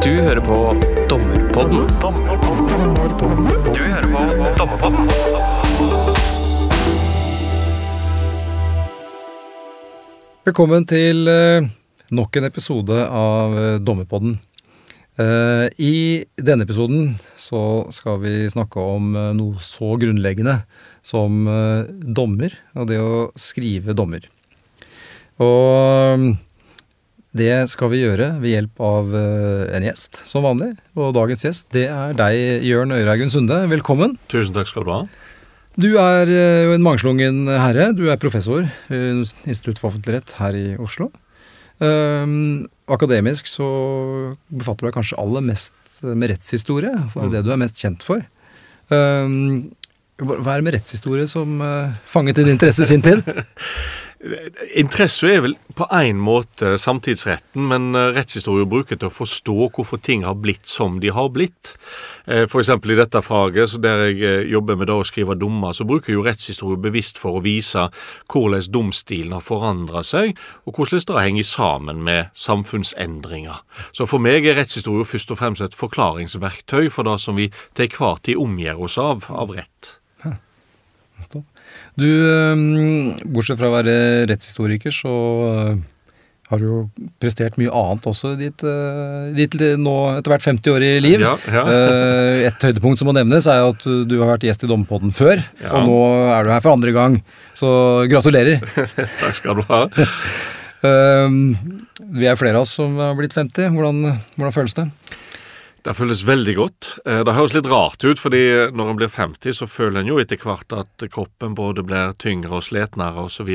Du hører på Dommerpodden. Du hører på Dommerpodden. Velkommen til eh, nok en episode av eh, Dommerpodden. Eh, I denne episoden så skal vi snakke om noe så grunnleggende som dommer, og det å skrive dommer. Og det skal vi gjøre ved hjelp av eh, en gjest, som vanlig. Og dagens gjest, det er deg, Jørn Øyreigen Sunde. Velkommen. Tusen takk skal du ha. Du er eh, jo en mangslungen herre. Du er professor ved Institutt for offentlig rett her i Oslo. Um, akademisk så befatter du deg kanskje aller mest med rettshistorie, for det er det du er mest kjent for. Um, hva er det med rettshistorie som eh, fanget din interesse i sin tid? Interesse er vel på én måte samtidsretten, men eh, rettshistorie bruker til å forstå hvorfor ting har blitt som de har blitt. F.eks. For eksempel i dette faget, der jeg eh, jobber med å skrive dommer, så bruker jo rettshistorie bevisst for å vise hvordan domstilen har forandra seg, og hvordan det henger sammen med samfunnsendringer. Så for meg er rettshistorie først og fremst et forklaringsverktøy for det som vi til enhver tid omgir oss av av rett. Du, um, bortsett fra å være rettshistoriker, så uh, har du jo prestert mye annet også i ditt, uh, ditt nå etter hvert 50 år i liv. Ja, ja. Eh, et høydepunkt som må nevnes, er at du- har vært gjest i Dommepodden før, Ja. og nå er du her for andre gang. Så gratulerer. Takk skal du ha. Um, vi er flere av oss som har blitt 50. Hvordan, hvordan føles det? Det føles veldig godt. Eh, Det høres litt rart ut, fordi når en blir 50, så føler en jo etter hvert at kroppen både blir tyngre og sletnere osv.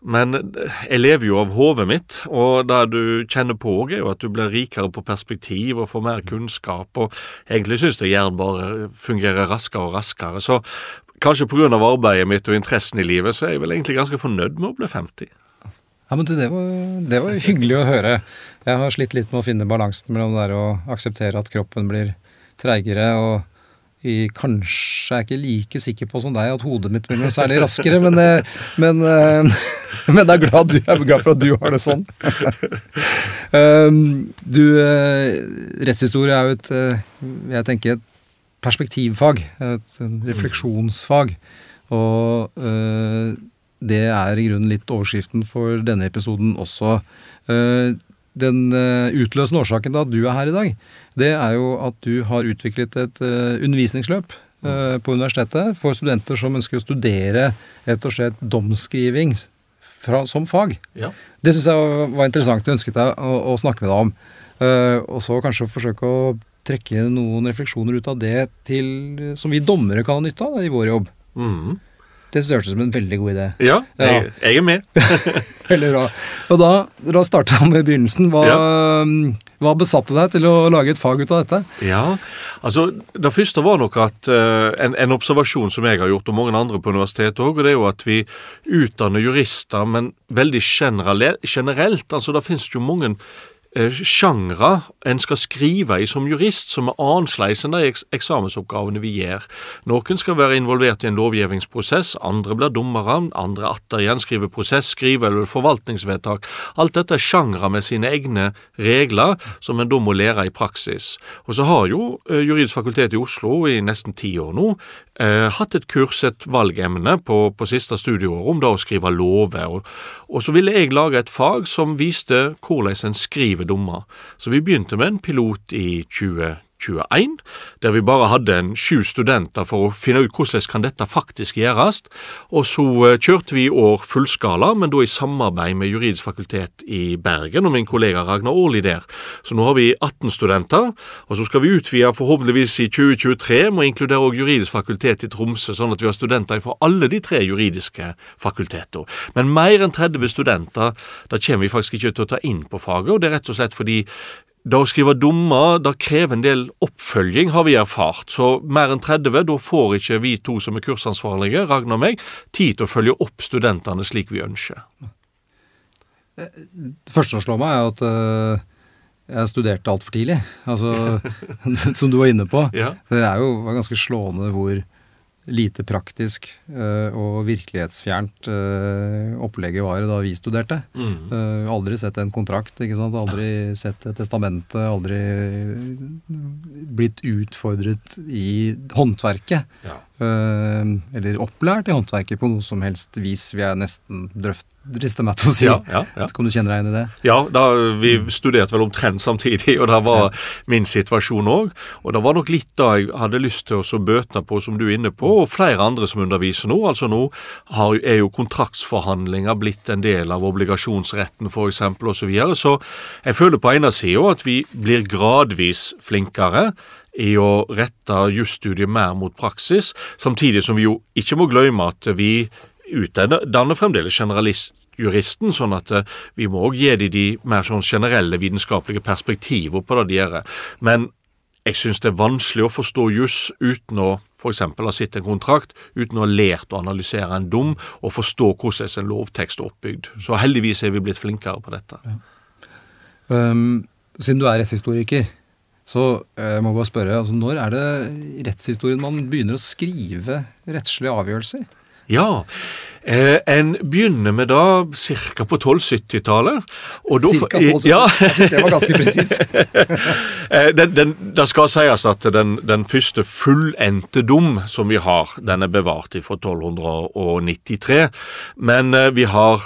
Men jeg lever jo av hodet mitt, og det du kjenner på er jo at du blir rikere på perspektiv og får mer kunnskap, og egentlig syns jeg hjernen bare fungerer raskere og raskere. Så kanskje pga. arbeidet mitt og interessen i livet, så er jeg vel egentlig ganske fornøyd med å bli 50. Ja, men det, var, det var hyggelig å høre. Jeg har slitt litt med å finne balansen mellom det å akseptere at kroppen blir treigere, og i, kanskje er ikke like sikker på som deg at hodet mitt blir noe særlig raskere, men, eh, men, eh, men jeg, er glad, du, jeg er glad for at du har det sånn. Um, du, eh, rettshistorie er jo et, jeg tenker, et perspektivfag, et refleksjonsfag. Og det er i grunnen litt overskriften for denne episoden også. Øh, den øh, utløsende årsaken til at du er her i dag, det er jo at du har utviklet et øh, undervisningsløp på universitetet for studenter som ønsker å studere rett og slett domskriving fra, som fag. Ja. Det syns jeg var- interessant. Jeg ønsket deg å, å snakke med deg om. Eh, og så kanskje forsøke å trekke noen refleksjoner ut av det til, som vi dommere kan ha nytte av da, i vår jobb. Mhm. Det synes jeg hørtes ut som en veldig god idé. Ja, Ja. jeg, jeg er med. Veldig bra. Og da, da starta jeg med begynnelsen. Hva, hva besatte deg til å lage et fag ut av dette? Ja, altså Det første var nok at eh, en, en observasjon som jeg har gjort, og mange andre på universitetet òg, og det er jo at vi utdanner jurister, men veldig generelt. altså Det finnes jo mange sjangre en skal skrive i som jurist, som er annerledes enn de eksamensoppgavene vi gjør. Noen skal være involvert i en lovgivningsprosess, andre blir dommere, andre atter igjen skriver prosess, skriver eller forvaltningsvedtak. Alt dette er sjangre med sine egne regler, som en da må lære i praksis. Og så har jo eh, Juridisk fakultet i Oslo i nesten ti år nå eh, hatt et kurs, et valgemne, på, på siste studieår om det å skrive lover. Og, og så ville jeg lage et fag som viste hvordan en skriver dommer. Så vi begynte med en pilot i 2021, der vi bare hadde en sju studenter for å finne ut hvordan kan dette faktisk gjøres. Og så eh, kjørte vi i år fullskala, men da i samarbeid med Juridisk fakultet i Bergen og min kollega Ragnar Aarli der. Så nå har vi 18 studenter, og så skal vi utvide forhåpentligvis i 2023 med å inkludere også Juridisk fakultet i Tromsø, sånn at vi har studenter fra alle de tre juridiske fakulteter. Men mer enn 30 studenter, da kommer vi faktisk ikke til å ta inn på faget, og det er rett og slett fordi det å skrive dommer det krever en del oppfølging, har vi erfart. Så mer enn 30, da får ikke vi to som er kursansvarlige, Ragnar og meg, tid til å følge opp studentene slik vi ønsker. Det første som slår meg, er at øh, jeg studerte altfor tidlig. Altså, som du var inne på. Ja. Det er jo ganske slående hvor lite praktisk eh, og virkelighetsfjernt eh, opplegget var da vi studerte. Eh, aldri sett en kontrakt, aldri sett et testamente, aldri blitt utfordret i håndverket. Ja. Eh, eller opplært i håndverket på noe som helst vis, vil jeg nesten driste meg til å si. Ja, ja, ja. Kan du kjenne deg inn i det? Ja, da, vi studerte vel omtrent samtidig, og det var min situasjon òg. Og det var nok litt da jeg hadde lyst til å bøte på, som du er inne på, og flere andre som underviser nå. Altså Nå har, er jo kontraktsforhandlinger blitt en del av obligasjonsretten f.eks. osv. Så, videre. så jeg føler på ene sida at vi blir gradvis flinkere i å rette jusstudiet mer mot praksis, samtidig som vi jo ikke må glemme at vi utdanner fremdeles generalistjuristen, sånn at eh, vi må òg gi dem de mer sånn generelle vitenskapelige perspektiver på det de gjør. Men jeg syns det er vanskelig å forstå juss uten å f.eks. ha sett en kontrakt, uten å ha lært å analysere en dom og forstå hvordan en lovtekst er oppbygd. Så heldigvis er vi blitt flinkere på dette. Um, siden du er rettshistoriker, så jeg må bare spørre, altså, når er det i rettshistorien man begynner å skrive rettslige avgjørelser? Ja, eh, en begynner med da ca. på 1270-tallet. og da- Cirka 1270. Ja, Jeg syns det var ganske presist. Eh, det skal sies at den, den første fullendte dom som vi har, den er bevart fra 1293. Men eh, vi har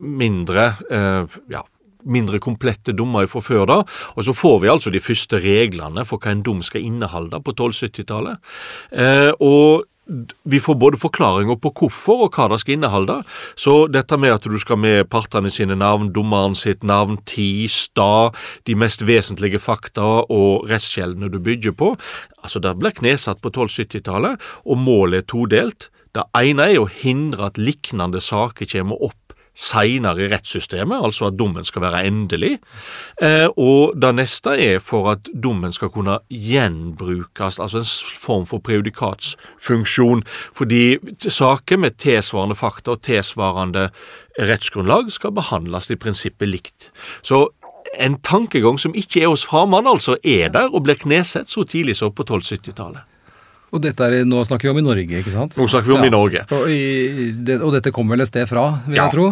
mindre eh, ja, mindre komplette dommer fra før da. Og så får vi altså de første reglene for hva en dom skal inneholde på 1270-tallet. Eh, og vi får både forklaringer på hvorfor og hva det skal inneholde. Så dette med at du skal med partene sine navn, dommeren sitt navn, tid, stad, de mest vesentlige fakta og rettskjeldene du bygger på, altså det blir knesatt på 1270-tallet, og målet er todelt. Det ene er å hindre at lignende saker kommer opp seinere i rettssystemet, altså at dommen skal være endelig. Eh, og det neste er for at dommen skal kunne gjenbrukes, altså en form for prejudikatsfunksjon. Fordi saker med tilsvarende fakta og tilsvarende rettsgrunnlag skal behandles i prinsippet likt. Så en tankegang som ikke er hos framann, altså, er der og blir knesett så tidlig som på 1270-tallet. Og dette er, nå snakker vi om i Norge, ikke sant? Nå snakker vi om i Norge. Og, i, det, og dette kommer vel et sted fra, vil Ja. jeg tro.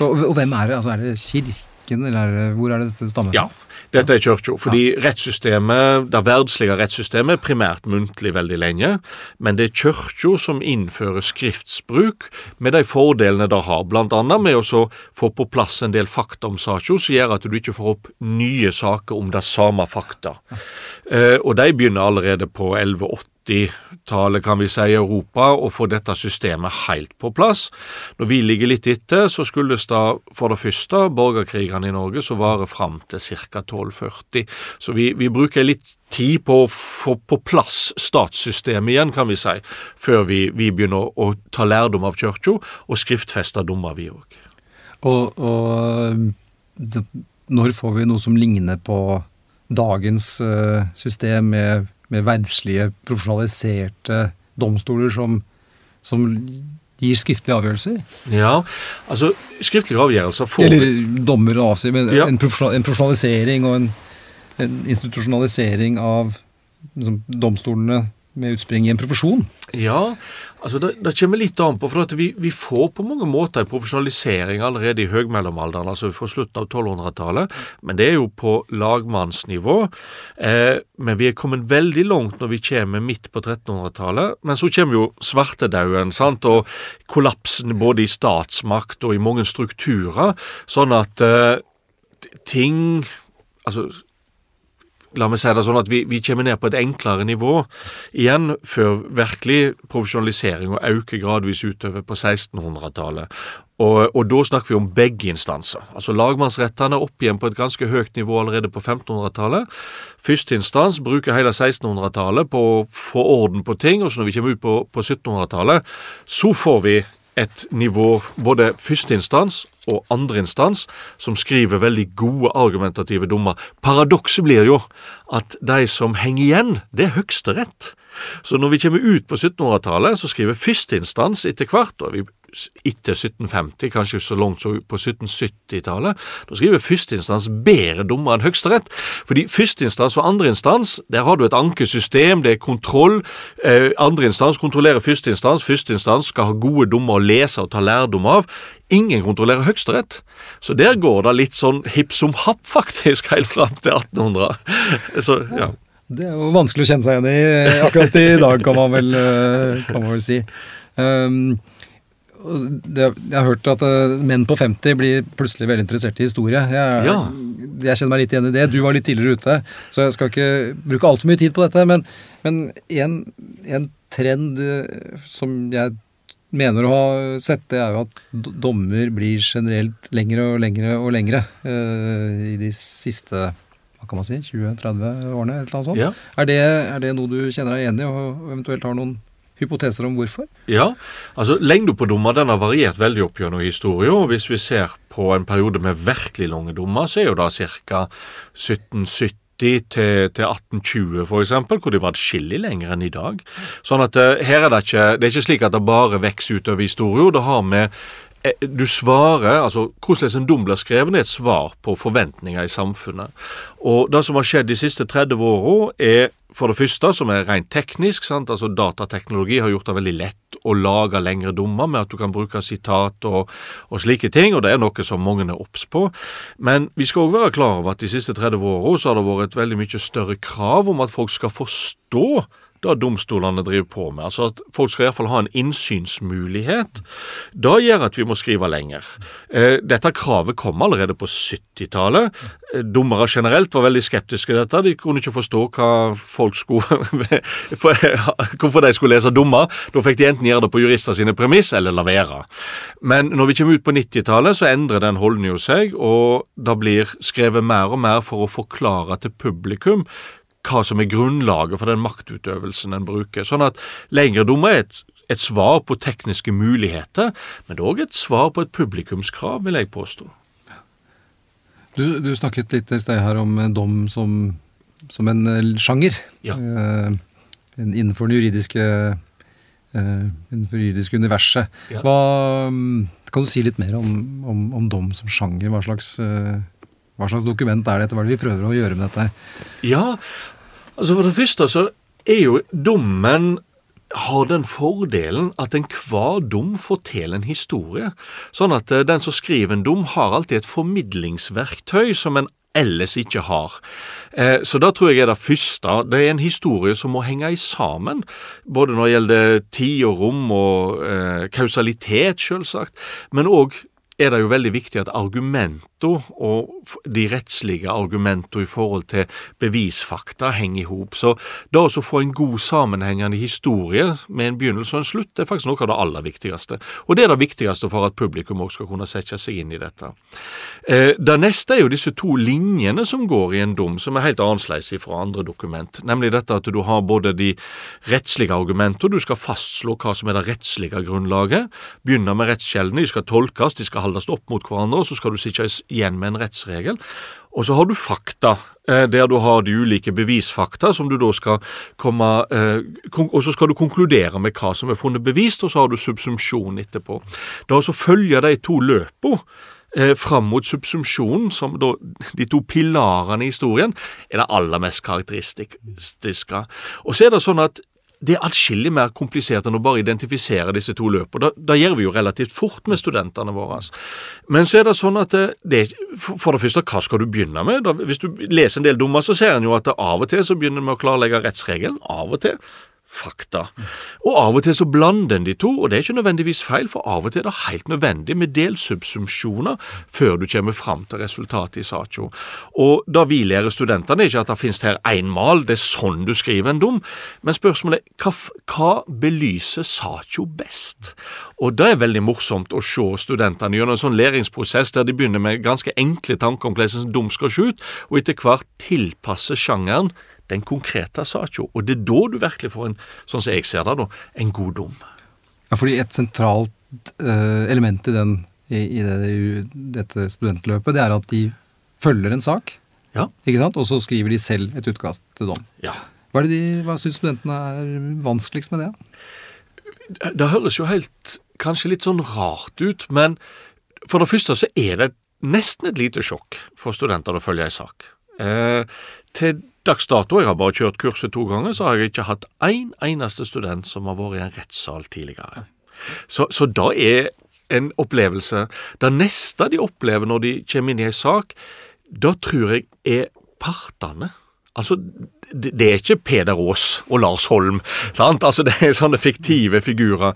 Og, og hvem er det? Altså, er det kirken, eller er det, hvor er det dette stammer Ja, dette er kirka. Fordi rettssystemet, det verdslige rettssystemet er primært muntlig veldig lenge, men det er kirka som innfører skriftsbruk med de fordelene det har, blant annet med å få på plass en del fakta om saka, som gjør at du ikke får opp nye saker om det samme fakta. Eh, og de begynner allerede på 1180-tallet, kan vi si, i Europa, å få dette systemet helt på plass. Når vi ligger litt etter, så skyldes det for det første borgerkrigene i Norge som varer fram til ca. 1240. Så vi, vi bruker litt tid på å få på plass statssystemet igjen, kan vi si, før vi, vi begynner å, ta lærdom av kirka og skriftfeste dommer, vi òg. Og, og det, når får vi noe som ligner på dagens eh, system med, med verdslige, profesjonaliserte domstoler som, som gir skriftlige avgjørelser? Ja, altså skriftlige avgjørelser får Eller dommer og avsier, men Ja. en profesjonalisering og en, en institusjonalisering av liksom, domstolene med utspring i en profesjon. Ja, altså det, det kommer litt an på, for vi, vi får på mange måter en profesjonalisering allerede i høgmellomalderen, altså fra slutten av 1200-tallet, men det er jo på lagmannsnivå. Eh, men vi er kommet veldig langt når vi kommer midt på 1300-tallet. Men så kommer jo svartedauden, sant, og kollapsen både i statsmakt og i mange strukturer, sånn at eh, ting Altså La meg si det sånn at vi, vi kommer ned på et enklere nivå igjen før virkelig profesjonalisering og øker gradvis utover på 1600-tallet. Og, og da snakker vi om begge instanser. Altså Lagmannsrettene er opp igjen på et ganske høyt nivå allerede på 1500-tallet. Første instans bruker hele 1600-tallet på å få orden på ting, og så når vi kommer ut på, på 1700-tallet, så får vi et nivå, både førsteinstans og andreinstans, som skriver veldig gode argumentative dommer. Paradokset blir jo at de som henger igjen, det er Høyesterett. Så når vi kommer ut på 1700-tallet, så skriver førsteinstans etter hvert, og vi etter 1750, kanskje så langt som på 1770-tallet, da skriver førsteinstans bedre dommer enn Høyesterett. Fordi førsteinstans og andreinstans, der har du et ankesystem, det er kontroll. Eh, andreinstans kontrollerer førsteinstans, førsteinstans skal ha gode dommer å lese og ta lærdom av. Ingen kontrollerer Høyesterett. Så der går det litt sånn hipp som happ, faktisk, helt fram til 1800. Så, ja. Det er jo vanskelig å kjenne seg igjen i akkurat i dag, kan man vel, eh, kan man vel si. Um, det, jeg har hørt at uh, menn på 50 blir plutselig veldig interessert i historie. Jeg, Ja. jeg kjenner meg litt igjen i det. Du var litt tidligere ute, så jeg skal ikke bruke altfor mye tid på dette. Men, men en, en trend uh, som jeg mener å ha sett, det er jo at dommer blir generelt lengre og lengre og lengre uh, i de siste hva kan man si, 20-30 årene. eller noe sånt. Ja. Er, det, er det noe du kjenner deg igjen i, og eventuelt har noen hypoteser om hvorfor? Ja, altså Lengden på dommer den har variert veldig opp gjennom historien. og Hvis vi ser på en periode med virkelig lange dommer, så er jo da ca. 1770 til, til 1820 for eksempel, hvor de var atskillig lenger enn i dag. Sånn at eh, her er det ikke Det er ikke slik at det bare vokser utover historien. Det har med du svarer, altså Hvordan en dom blir skrevet, er et svar på forventninger i samfunnet. Og Det som har skjedd de siste 30 åra, er for det første, som er rent teknisk. sant, altså Datateknologi har gjort det veldig lett å lage lengre dommer med at du kan bruke sitat og, og slike ting, og det er noe som mange er obs på. Men vi skal òg være klar over at de siste 30 åra har det vært et veldig mye større krav om at folk skal forstå det domstolene driver på med. Altså at folk skal iallfall ha en innsynsmulighet. Det gjør at vi må skrive lenger. Eh, Dette kravet kom allerede på 70-tallet. Eh, Dommere generelt var veldig skeptiske til dette. De kunne ikke forstå hva folk skulle hvorfor de skulle lese dommer. Da fikk de enten gjøre det på jurister sine premiss, eller la være. Men når vi kommer ut på 90-tallet, så endrer den holdningen seg, og det blir skrevet mer og mer for å forklare til publikum hva som er grunnlaget for den maktutøvelsen en bruker. Sånn at lengre dommer er et, et svar på tekniske muligheter, men det er òg et svar på et publikumskrav, vil jeg påstå. Du, du snakket litt i sted her om eh, dom som, som en eh, sjanger. Ja. Eh, innenfor det juridiske, eh, juridiske universet. Ja. Hva, mm, kan du si litt mer om, om, om dom som sjanger? Hva slags, eh, hva slags dokument er dette? Hva er det vi prøver å gjøre med dette? her? Ja, altså for det første så er jo dommen har den fordelen at enhver dom forteller en historie. Sånn at eh, den som skriver en dom, har alltid et formidlingsverktøy som en ellers ikke har. Eh, Så da tror jeg er det første. Det er en historie som må henge i sammen. Både når det gjelder tid og rom og eh, kausalitet, selvsagt. Men òg er det jo veldig viktig at argumenter og de rettslige argumentene i forhold til bevisfakta henger i hop. Så det å få en god sammenhengende historie med en begynnelse og en slutt, det er faktisk noe av det aller viktigste. Og det er det viktigste for at publikum også skal kunne sette seg inn i dette. Eh, Det neste er jo disse to linjene som går i en dom, som er helt annerledes fra andre dokument. Nemlig dette at du har både de rettslige argumentene, du skal fastslå hva som er det rettslige grunnlaget. begynne med rettskjeldene, de skal tolkes, de skal holdes opp mot hverandre, og så skal du sitte igjen med en rettsregel. Og så har du fakta, eh, der du har de ulike bevisfakta som du da skal komme eh, Og så skal du konkludere med hva som er funnet bevist, og så har du subsumpsjon etterpå. Da å følger de to løpene eh, fram mot subsumpsjonen, som da de to pilarene i historien, er det aller mest karakteristiske. Og så er det sånn at det er atskillig mer komplisert enn å bare identifisere disse to løpene. Da, da gjør vi jo relativt fort med studentene våre. Men så er det sånn at det, det for det første, hva skal du begynne med? Da, hvis du leser en del dommer, så ser en jo at av og til så begynner en med å klarlegge rettsregelen. Av og til fakta. Og av og til så blander en de to, og det er ikke nødvendigvis feil, for av og til er det helt nødvendig med delsubsumpsjoner før du kommer fram til resultatet i saka. Og da vi lærer studentene, ikke at det finnes her én mal, det er sånn du skriver en dom, men spørsmålet er hva, hva belyser saka best? Og det er veldig morsomt å se studentene gjennom en sånn læringsprosess der de begynner med ganske enkle tanker om hvordan en dom skal se ut, og etter hvert tilpasser sjangeren den konkrete saka. Og det er da du virkelig får en, sånn som jeg ser det, da, en god dom. Ja, fordi et sentralt uh, element i, den, i, i det, dette studentløpet, det er at de følger en sak, Ja. ikke sant? og så skriver de selv et utkast til dom. Ja. Hva, de, hva syns studentene er vanskeligst med det? Det høres jo helt kanskje litt sånn rart ut, men for det første så er det nesten et lite sjokk for studenter å følge ei sak. Eh, til dags dato, jeg har bare kjørt kurset to ganger, så har jeg ikke hatt én en eneste student som har vært i en rettssal tidligere. Så, så da er en opplevelse Det neste de opplever når de kommer inn i en sak, da tror jeg er partene. Altså, det, er ikke Peder Aas og Lars Holm. sant? Altså, Det er sånne fiktive figurer.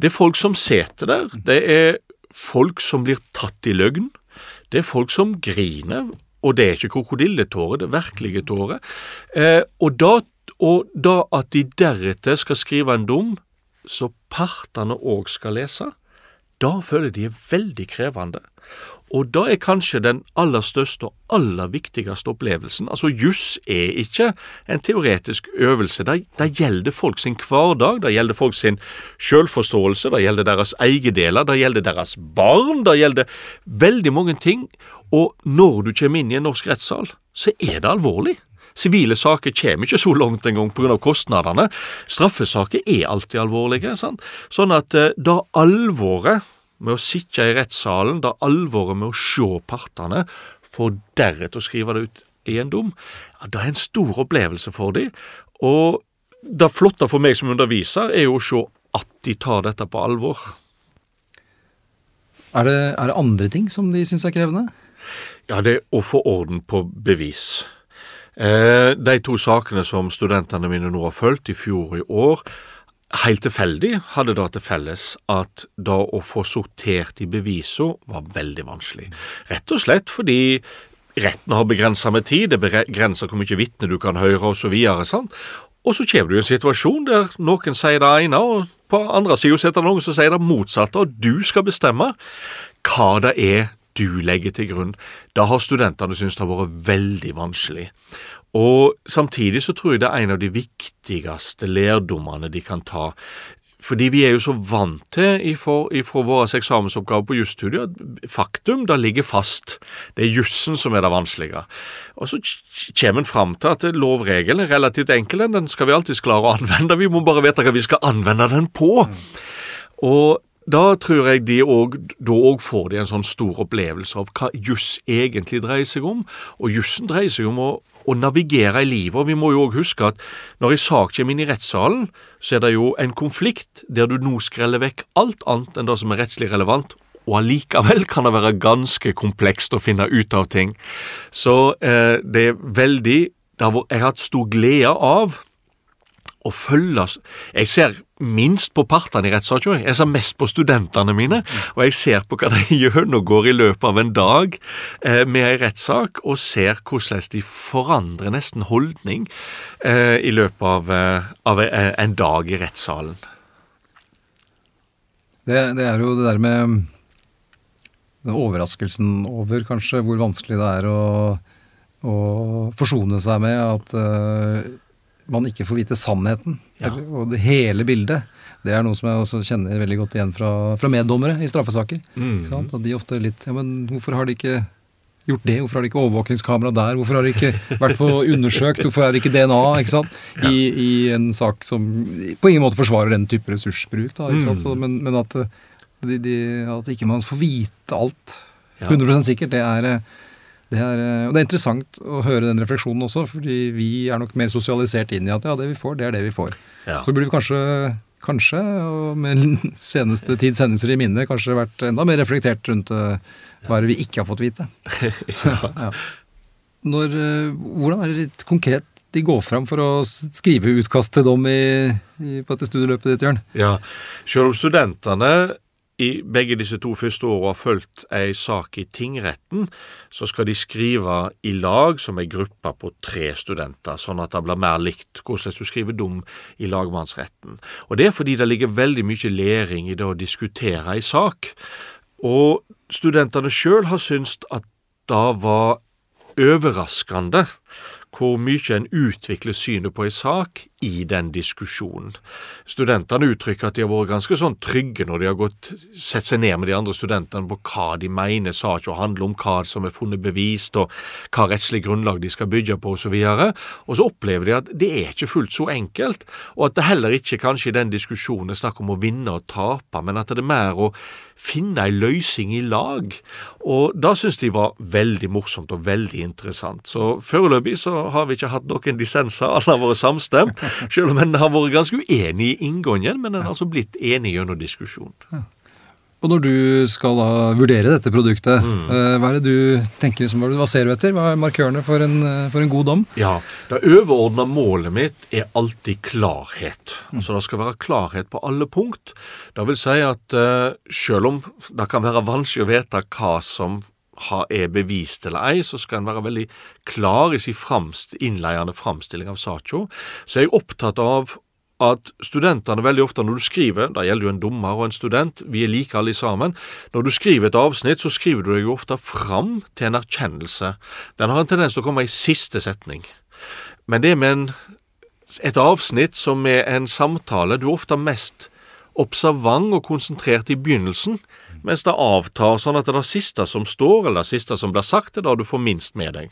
Det er folk som sitter der. Det er folk som blir tatt i løgn. Det er folk som griner, og det er ikke krokodilletårer, det er virkelige tårer. Eh, og, da, og da at de deretter skal skrive en dom, så partene òg skal lese, da føler de er veldig krevende. Og da er kanskje den aller største og aller viktigste opplevelsen Altså, juss er ikke en teoretisk øvelse. Det, det gjelder folk sin hverdag, det gjelder folk sin selvforståelse, det gjelder deres eiendeler, det gjelder deres barn, det gjelder veldig mange ting. Og når du kommer inn i en norsk rettssal, så er det alvorlig. Sivile saker kommer ikke så langt engang pga. kostnadene. Straffesaker er alltid alvorlige. Sant? Sånn at eh, da alvoret med å sitte i rettssalen, da alvoret med å se partene, for deretter å skrive det ut i en dom, ja, det er en stor opplevelse for dem. Og det flotte for meg som underviser, er jo å se at de tar dette på alvor. Er det, er det andre ting som de syns er krevende? Ja, det er å få orden på bevis. Eh, de to sakene som studentene mine nå har fulgt, i fjor og i år, helt tilfeldig hadde det til felles at da å få sortert i bevisene var veldig vanskelig. Rett og slett fordi retten har begrensa med tid, det begrenser hvor mye vitne du kan høre osv. Og, og så kommer du i en situasjon der noen sier det ene, og på andre sida sitter det noen som sier det motsatte, og du skal bestemme hva det er du legger til grunn. Da har studentene syntes det har vært veldig vanskelig. Og samtidig så tror jeg det er en av de viktigste lærdommene de kan ta. Fordi vi er jo så vant til ifra våre eksamensoppgaver på jusstudiet at faktum det ligger fast. Det er jussen som er det vanskelige. Og så kommer en fram til at lovregelen er relativt enkel, den skal vi alltids klare å anvende. Vi må bare vite hva vi skal anvende den på. Og da tror jeg de òg da òg får de en sånn stor opplevelse av hva juss egentlig dreier seg om. Og jussen dreier seg om å å navigere i livet. Og vi må jo òg huske at når en sak kommer inn i rettssalen, så er det jo en konflikt der du nå skreller vekk alt annet enn det som er rettslig relevant, og allikevel kan det være ganske komplekst å finne ut av ting. Så eh, det er veldig det har, Jeg har hatt stor glede av å følge Jeg ser minst på partene i rettssaker. Jeg ser mest på studentene mine, og jeg ser på hva de gjør og går i løpet av en dag eh, med en rettssak, og ser hvordan de forandrer nesten holdning eh, i løpet av, eh, av, eh, en dag i rettssalen. Det, det, er jo det der med den overraskelsen over kanskje hvor vanskelig det er å, å forsone seg med at uh, man ikke får vite sannheten. Ja. Og det hele bildet. Det er noe som jeg også kjenner veldig godt igjen fra, fra meddommere i straffesaker. Mm. At de ofte er litt Ja, men hvorfor har de ikke gjort det? Hvorfor har de ikke overvåkingskamera der? Hvorfor har de ikke vært på undersøkt? Hvorfor er det ikke DNA? ikke sant? I, i, en sak som på ingen måte forsvarer den type ressursbruk. da, ikke sant? Så, Men, men at, de, de, at ikke man får vite alt 100% sikkert, det er det er, eh, og det er interessant å høre den refleksjonen også, fordi vi er nok mer sosialisert inn i at ja, det vi får, det er det vi får. Ja. Så burde vi kanskje, kanskje, og med seneste tids hendelser i minne, kanskje vært enda mer reflektert rundt uh, hva vi ikke har fått vite. ja. Når, uh, hvordan er det litt konkret de går fram for å skrive utkast til dom i, i, på dette studieløpet ditt, Jørn? Ja, selv om studentene i begge disse to første åra har fulgt ei sak i tingretten, så skal de skrive i lag som ei gruppe på tre studenter, sånn at det blir mer likt hvordan du skriver dom i lagmannsretten. Og Det er fordi det ligger veldig mye læring i det å diskutere ei sak. Og studentene sjøl har syntes at det var overraskende hvor mye en utvikler synet på ei sak i den diskusjonen. Studentene uttrykker at de har vært ganske sånn trygge når de har gått, sett seg ned med de andre studentene på hva de mener saken handler om, hva som er funnet bevist, og hva rettslig grunnlag de skal bygge på osv. Og, og så opplever de at det er ikke fullt så enkelt, og at det heller ikke kanskje i den diskusjonen er snakk om å vinne og tape, men at det er mer å finne ei løsning i lag. Og det syns de var veldig morsomt og veldig interessant. Så foreløpig så har vi ikke hatt noen dissenser, alle har vært samstemt. Selv om en har vært ganske uenig i inngangen, men en har altså blitt enig gjennom diskusjon. Ja. Og når du skal da vurdere dette produktet, mm. Eh, hva er det du tenker, hva ser du etter? Hva er markørene for en, eh, for en god dom? Ja, Det overordna målet mitt er alltid klarhet. Mm. Altså Det skal være klarhet på alle punkt. Det vil si at uh, selv om det kan være vanskelig å vite hva som er bevist eller ei, så skal en være veldig klar i sin framst, innleiende framstilling av saka. Så er jeg opptatt av at studentene veldig ofte når du skriver, da gjelder jo en dommer og en student, vi er like alle sammen, når du skriver et avsnitt, så skriver du deg jo ofte fram til en erkjennelse. Den har en tendens til å komme i siste setning. Men det med en, et avsnitt som er en samtale, du er ofte mest observant og konsentrert i begynnelsen, mens det avtar sånn at det er det siste som står, eller det siste som blir sagt, er det du får minst med deg.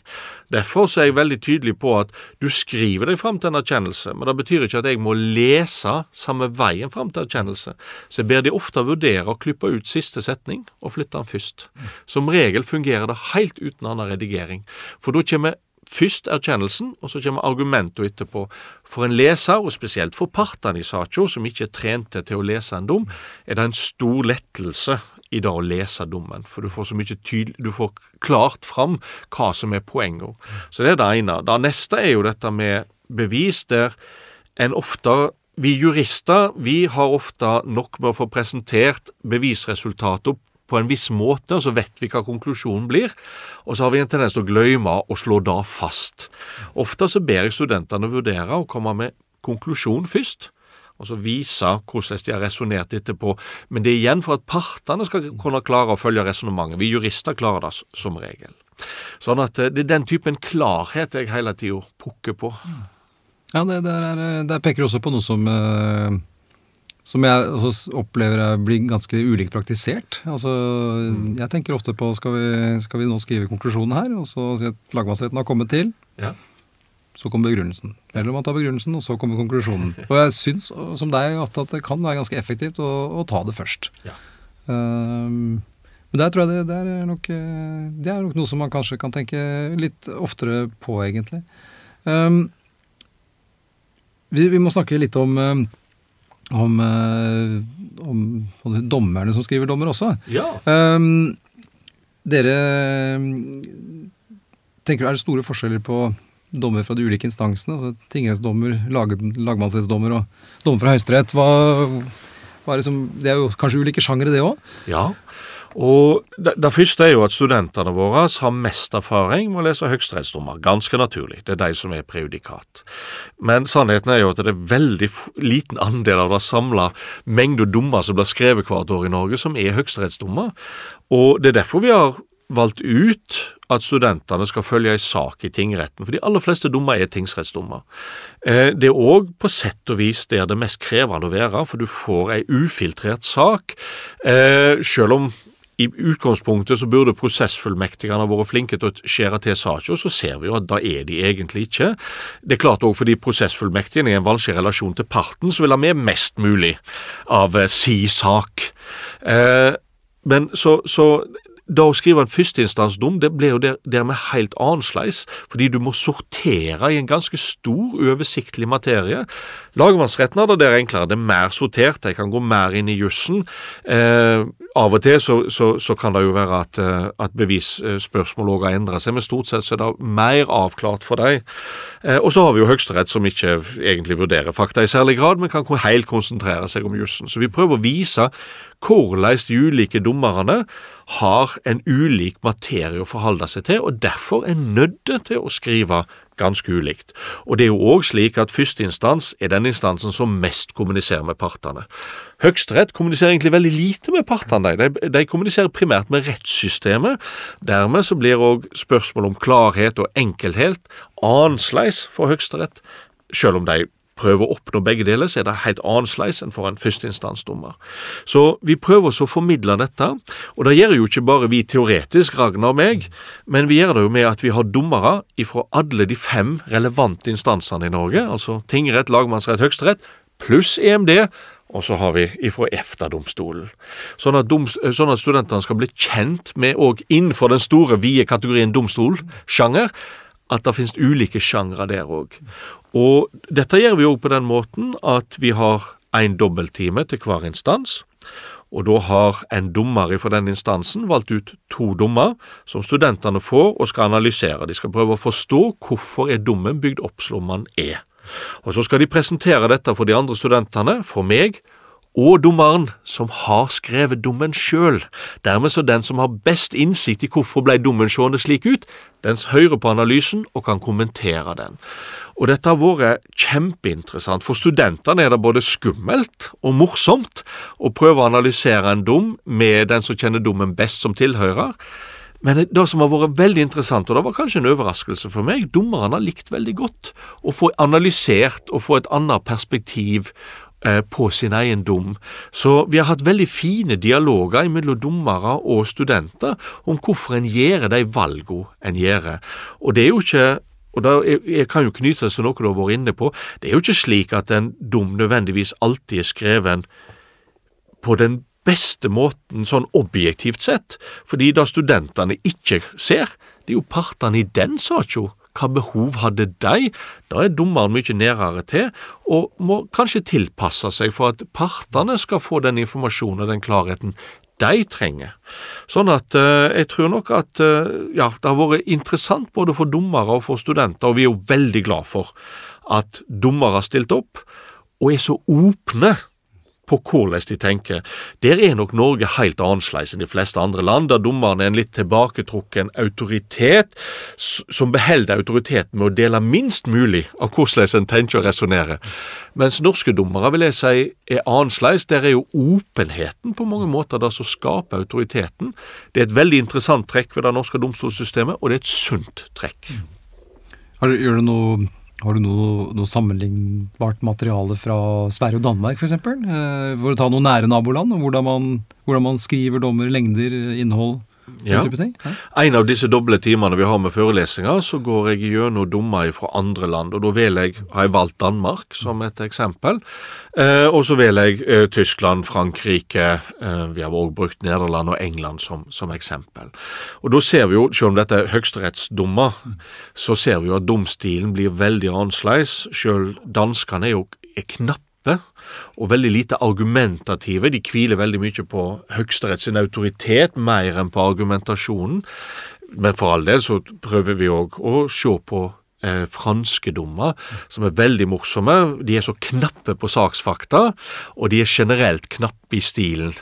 Derfor er jeg veldig tydelig på at du skriver deg fram til en erkjennelse, men det betyr ikke at jeg må lese samme veien fram til erkjennelse. Så jeg ber de ofte vurdere å klippe ut siste setning og flytte den først. Som regel fungerer det helt uten annen redigering, for da kommer Først erkjennelsen, og så kommer argumentet etterpå. For en leser, og spesielt for partene i saka, som ikke er trente til å lese en dom, er det en stor lettelse i det å lese dommen, for du får så mye tydelig, du får klart fram hva som er poenget. Så det er det ene. Det neste er jo dette med bevis, der en ofte vi jurister vi har ofte nok med å få presentert bevisresultater på en viss måte, og så vet vi hva konklusjonen blir. Og så har vi en tendens til å glemme å slå da fast. Ofte så ber jeg studentene vurdere å komme med konklusjon først, og så vise hvordan de har resonnert etterpå. Men det er igjen for at partene skal kunne klare å følge resonnementet. Vi jurister klarer det som regel. Sånn at eh, det er den typen klarhet jeg hele tida pukker på. Ja, det, der, er, der peker også på noe som uh som jeg også opplever blir ganske ulikt praktisert. Altså, mm. Jeg tenker ofte på skal vi, skal vi nå skrive konklusjonen her, og så si at lagmannsretten har kommet til. Ja. Så kommer begrunnelsen. Eller man tar begrunnelsen, og så kommer konklusjonen. Og jeg syns som deg at det kan være ganske effektivt å, å ta det først. Ja. Um, men der tror jeg det, det, er nok, det, er nok, noe som man kanskje kan tenke litt oftere på, egentlig. Um, vi, vi, må snakke litt om um, om, eh, om, om dommerne som skriver dommer også. Ja. Um, dere tenker er det store forskjeller på dommer fra de ulike instansene? altså Tingrettsdommer, lag, lagmannsrettsdommer og dommer fra Høyesterett. det er jo kanskje ulike sjangere, det òg? Ja. Og det, det, første er jo at studentene våre har mest erfaring med å lese høyesterettsdommer. Ganske naturlig, det er de som er prejudikat. Men sannheten er jo at det er veldig liten andel av det samla mengda dommer som blir skrevet hvert år i Norge, som er høyesterettsdommer. Og det er derfor vi har valgt ut at studentene skal følge ei sak i tingretten, for de aller fleste dommer er tingsrettsdommer. Eh, det er òg på sett og vis der det er mest krevende å være, for du får ei ufiltrert sak, eh, selv om i utgangspunktet så burde prosessfullmektigene vært flinke til å skjære til saker, så ser vi jo at da er de egentlig ikke. Det er klart òg fordi prosessfullmektigen er en vanskelig relasjon til parten, så vil ha med mest mulig av eh, si sak. Men så, så da å skrive en førsteinstansdom det blir jo dermed helt annerledes, fordi du må sortere i en ganske stor, oversiktlig materie. Lagmannsretten har det der enklere, det er mer sortert, de kan gå mer inn i jussen. Eh, av og til så, så, så, kan det jo være at, eh, at bevisspørsmål òg har endra seg, men stort sett så er det mer avklart for deg. Eh, og så har vi jo Høyesterett som ikke egentlig vurderer fakta i særlig grad, men kan helt konsentrere seg om jussen. Så vi prøver å vise hvordan de ulike dommerne har en ulik materie å forholde seg til, og derfor er nødt til å skrive ganske ulikt. Og det er jo òg slik at førsteinstans er den instansen som mest kommuniserer med partene. Høyesterett kommuniserer egentlig veldig lite med partene. De, de kommuniserer primært med rettssystemet. Dermed så blir òg spørsmål om klarhet og enkelthet annerledes for Høyesterett, selv om de prøver å oppnå begge deler, så er det helt annerledes enn for en førsteinstansdommer. Så vi prøver oss å formidle dette, og det gjør jo ikke bare vi teoretisk, Ragnar og meg, men vi gjør det jo med at vi har dommere ifra alle de fem relevante instansene i Norge, altså tingrett, lagmannsrett, høyesterett, pluss EMD, og så har vi ifra EFTA-domstolen. Sånn, sånn, at studentene skal bli kjent med, òg innenfor den store, vide kategorien domstolsjanger, at det finnes ulike sjangre der òg. Og dette gjør vi òg på den måten at vi har en dobbelttime til hver instans. Og da har en dommer fra den instansen valgt ut to dommer som studentene får og skal analysere. De skal prøve å forstå hvorfor er dommen bygd opp som den er. Og så skal de presentere dette for de andre studentene, for meg og dommeren som har skrevet dommen sjøl. Dermed så den som har best innsikt i hvorfor ble dommen seende slik ut, den hører på analysen og kan kommentere den. Og dette har vært kjempeinteressant. For studentene er det både skummelt og morsomt å prøve å analysere en dom med den som kjenner dommen best som tilhører. Men det som har vært veldig interessant, og det var kanskje en overraskelse for meg, dommerne har likt veldig godt å få analysert og få et annet perspektiv på sin eiendom. Så vi har hatt veldig fine dialoger mellom dommere og studenter om hvorfor en gjør de valgene en gjør. Og det er jo ikke og da, Jeg kan jo knyte det til noe du har vært inne på. Det er jo ikke slik at en dom nødvendigvis alltid er skreven på den beste måten sånn objektivt sett, fordi da studentene ikke ser, det er jo partene i den saka hva behov hadde de? Da er dommeren mye nærere til, og må kanskje tilpasse seg for at partene skal få den informasjonen og den klarheten de trenger. Sånn at eh, jeg tror nok at eh, ja, det har vært interessant både for dommere og for studenter, og vi er jo veldig glad for at dommere har stilt opp og er så åpne på hvordan de tenker. Der er nok Norge helt annerledes enn de fleste andre land, der dommeren er en litt tilbaketrukken autoritet, som beholder autoriteten med å dele minst mulig av hvordan en tenker og resonnerer. Mens norske dommere vil jeg si er annerledes. Der er jo åpenheten på mange måter det som skaper autoriteten. Det er et veldig interessant trekk ved det norske domstolssystemet, og det er et sunt trekk. Gjør du noe har du noe, noe, sammenlignbart materiale fra Sverige og Danmark f.eks.? Eh, for å ta noen nære naboland, hvordan man, hvordan man skriver dommer, lengder, innhold? Ja. En av disse doble timene vi har med forelesninger, så går jeg gjennom dommer fra andre land. og Da jeg, har jeg valgt Danmark som et eksempel. Eh, og så vil jeg eh, Tyskland, Frankrike, eh, vi har også brukt Nederland og England som, som, eksempel. Og Da ser vi jo, selv om dette er høyesterettsdommer, så ser vi jo at domstilen blir veldig annerledes. Selv danskene er jo er knappe knappe og veldig lite argumentative. De hviler veldig mye på Høyesterett sin autoritet, mer enn på argumentasjonen. Men for all del så prøver vi òg å se på eh, franske dommer, som er veldig morsomme. De er så knappe på saksfakta, og de er generelt knappe i stilen.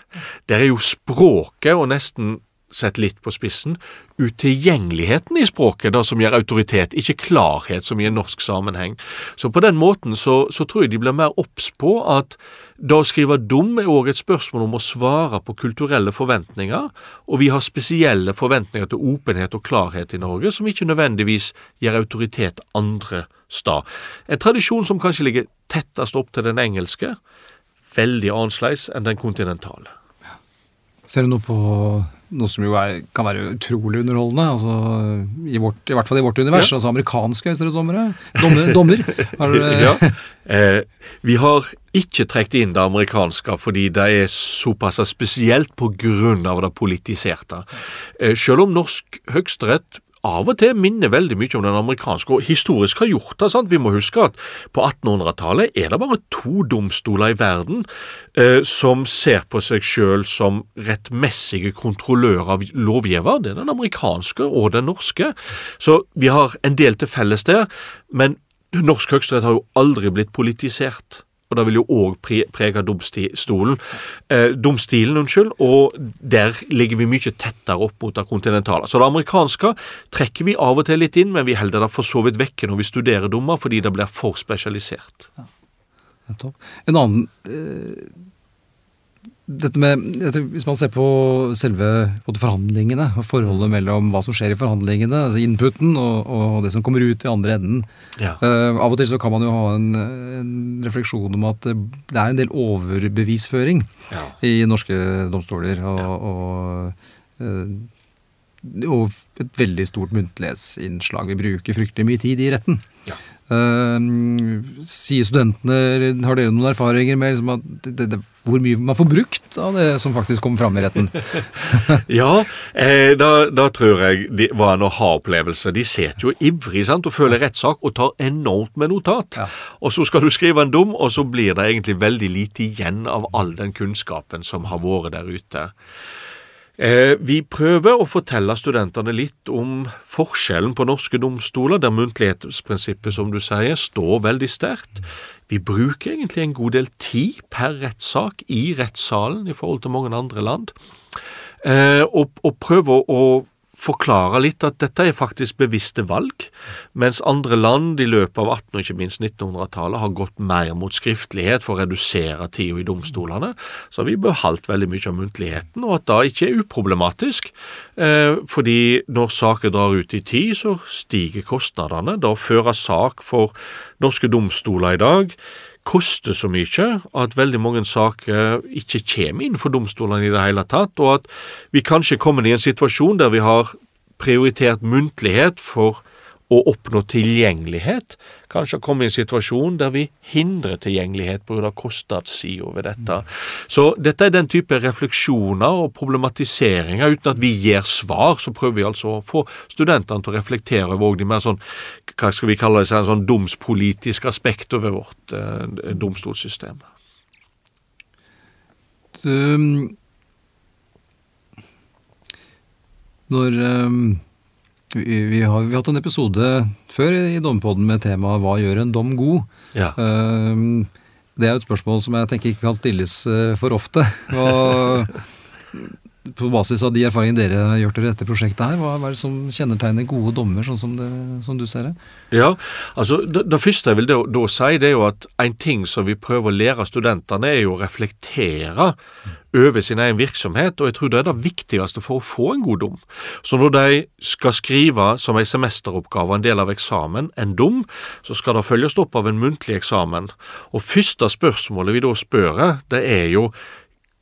Der er jo språket og nesten sett litt på spissen, utilgjengeligheten i språket, da, som gir autoritet, ikke klarhet som i en norsk sammenheng. Så på den måten så, så tror jeg de blir mer obs på at da å skrive dum er òg et spørsmål om å svare på kulturelle forventninger, og vi har spesielle forventninger til åpenhet og klarhet i Norge som ikke nødvendigvis gir autoritet andre steder. En tradisjon som kanskje ligger tettest opp til den engelske, veldig annerledes enn den kontinentale. Ser du noe på noe som jo er, kan være utrolig underholdende, altså i, vårt, i hvert fall i vårt univers, ja. altså amerikanske høyesterettsdommere? Dommer? dommer ja. Eh, vi har ikke trukket inn det amerikanske fordi det er såpass spesielt av det politiserte. Eh, selv om norsk høyesterett av og til minner veldig mye om den amerikanske, og historisk har gjort det. sant? Vi må huske at på 1800-tallet er det bare to domstoler i verden eh, som ser på seg selv som rettmessige kontrollører av lovgiver. Det er den amerikanske og den norske. Så vi har en del til felles der, men norsk høyesterett har jo aldri blitt politisert. Og det vil jo òg prege domstolen. Eh, domstilen, unnskyld, og der ligger vi mye tettere opp mot det kontinentale. Så det amerikanske trekker vi av og til litt inn, men vi holder det for så vidt vekke når vi studerer dommer, fordi det blir for spesialisert. Ja. En annen eh, dette med, Hvis man ser på selve forhandlingene og forholdet mellom hva som skjer i forhandlingene, altså inputen og, og det som kommer ut i andre enden ja. uh, Av og til så kan man jo ha en, en, refleksjon om at det er en del overbevisføring ja. i norske domstoler. og, og uh, og et veldig stort muntlighetsinnslag. Vi bruker fryktelig mye tid i retten. Ja. Uh, sier studentene, Har dere noen erfaringer med liksom det, det, hvor mye man får brukt av det som faktisk kommer fram i retten? ja, eh, da, da, tror jeg det var en aha-opplevelse. De sitter jo ivrig sant, og føler rettssak og tar enormt med notat. Ja. Og så skal du skrive en dom, og så blir det egentlig veldig lite igjen av all den kunnskapen som har vært der ute. Eh, vi prøver å fortelle studentene litt om forskjellen på norske domstoler, der muntlighetsprinsippet, som du sier, står veldig sterkt. Vi bruker egentlig en god del tid per rettssak i rettssalen i forhold til mange andre land, eh, og, og prøver å forklare litt at dette er faktisk bevisste valg, mens andre land i løpet av 1800- og ikke minst 1900-tallet har gått mer mot skriftlighet for å redusere tida i domstolene. Så vi beholdt veldig mye av muntligheten, og at det ikke er uproblematisk. Eh, fordi når saker drar ut i tid, så stiger kostnadene. Da å føre sak for norske domstoler i dag koster så mye at veldig mange saker ikke kommer inn for domstolene i det hele tatt, og at vi kanskje kommer i en situasjon der vi har prioritert muntlighet for å oppnå tilgjengelighet, kanskje komme i en situasjon der vi hindrer tilgjengelighet pga. kostnadssida ved dette. Så dette er den type refleksjoner og problematiseringer. Uten at vi gir svar, så prøver vi altså å få studentene til å reflektere over de mer sånn, hva skal vi kalle det, en sånn domspolitisk aspekt over vårt eh, domstolssystem. Du, når um vi, vi, har, vi, har, hatt en episode før i Dompodden med temaet 'Hva gjør en dom god?' Ja. Uh, det er jo et spørsmål som jeg tenker ikke kan stilles uh, for ofte. Og på basis av de erfaringene dere har gjort dere i dette prosjektet, her, hva er det som kjennetegner gode dommer, sånn som, det, som du ser det? Ja, altså Det, det første jeg vil da, da, si, det er jo at en ting som vi prøver å lære studentene, er jo å reflektere over sin egen virksomhet, og jeg tror det er det viktigste for å få en god dom. Så når de skal skrive som en semesteroppgave, en del av eksamen, en dom, så skal det følges opp av en muntlig eksamen. Og første spørsmålet vi da spør, det er jo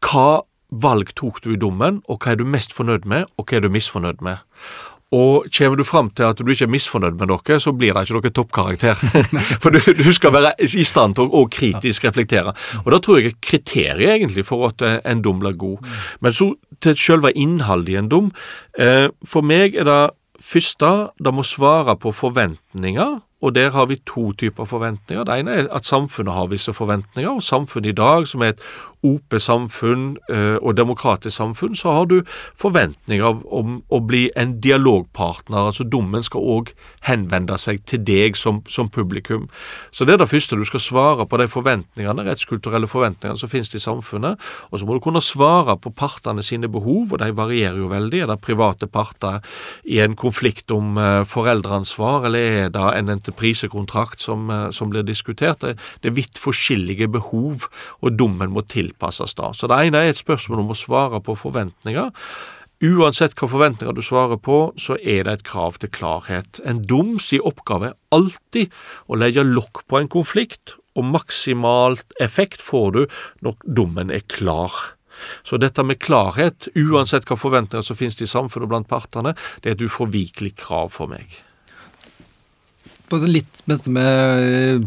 hva valg tok du i dommen, og hva er du mest fornøyd med, og hva er du misfornøyd med? Og kommer du fram til at du ikke er misfornøyd med noe, så blir det ikke noe toppkarakter. For du, du, skal være i stand til å kritisk reflektere. Og da tror jeg er kriteriet egentlig for at en dom blir god. Men så til selve innholdet i en dom. Eh, for meg er det første det må svare på forventninger og der har vi to typer forventninger. Det ene er at samfunnet har visse forventninger, og samfunnet i dag, som er et OP-samfunn eh, og demokratisk samfunn, så har du forventninger om å bli en dialogpartner. altså Dommen skal òg henvende seg til deg som, som, publikum. Så det er det første du skal svare på de forventningene, rettskulturelle forventningene som finnes i samfunnet. Og så må du kunne svare på partene sine behov, og de varierer jo veldig. Er det private parter i en konflikt om eh, foreldreansvar, eller er det en entreprisekontrakt som, eh, som blir diskutert. Det, er vidt forskjellige behov, og dommen må tilpasses da. Så det ene er et spørsmål om å svare på forventninger. Uansett hva forventninger du svarer på, så er det et krav til klarhet. En doms i oppgave er alltid å legge lokk på en konflikt, og maksimalt effekt får du når dommen er klar. Så dette med klarhet, uansett hva forventninger som finnes i samfunnet blant partene, det er et uforvikelig krav for meg Både litt med eh,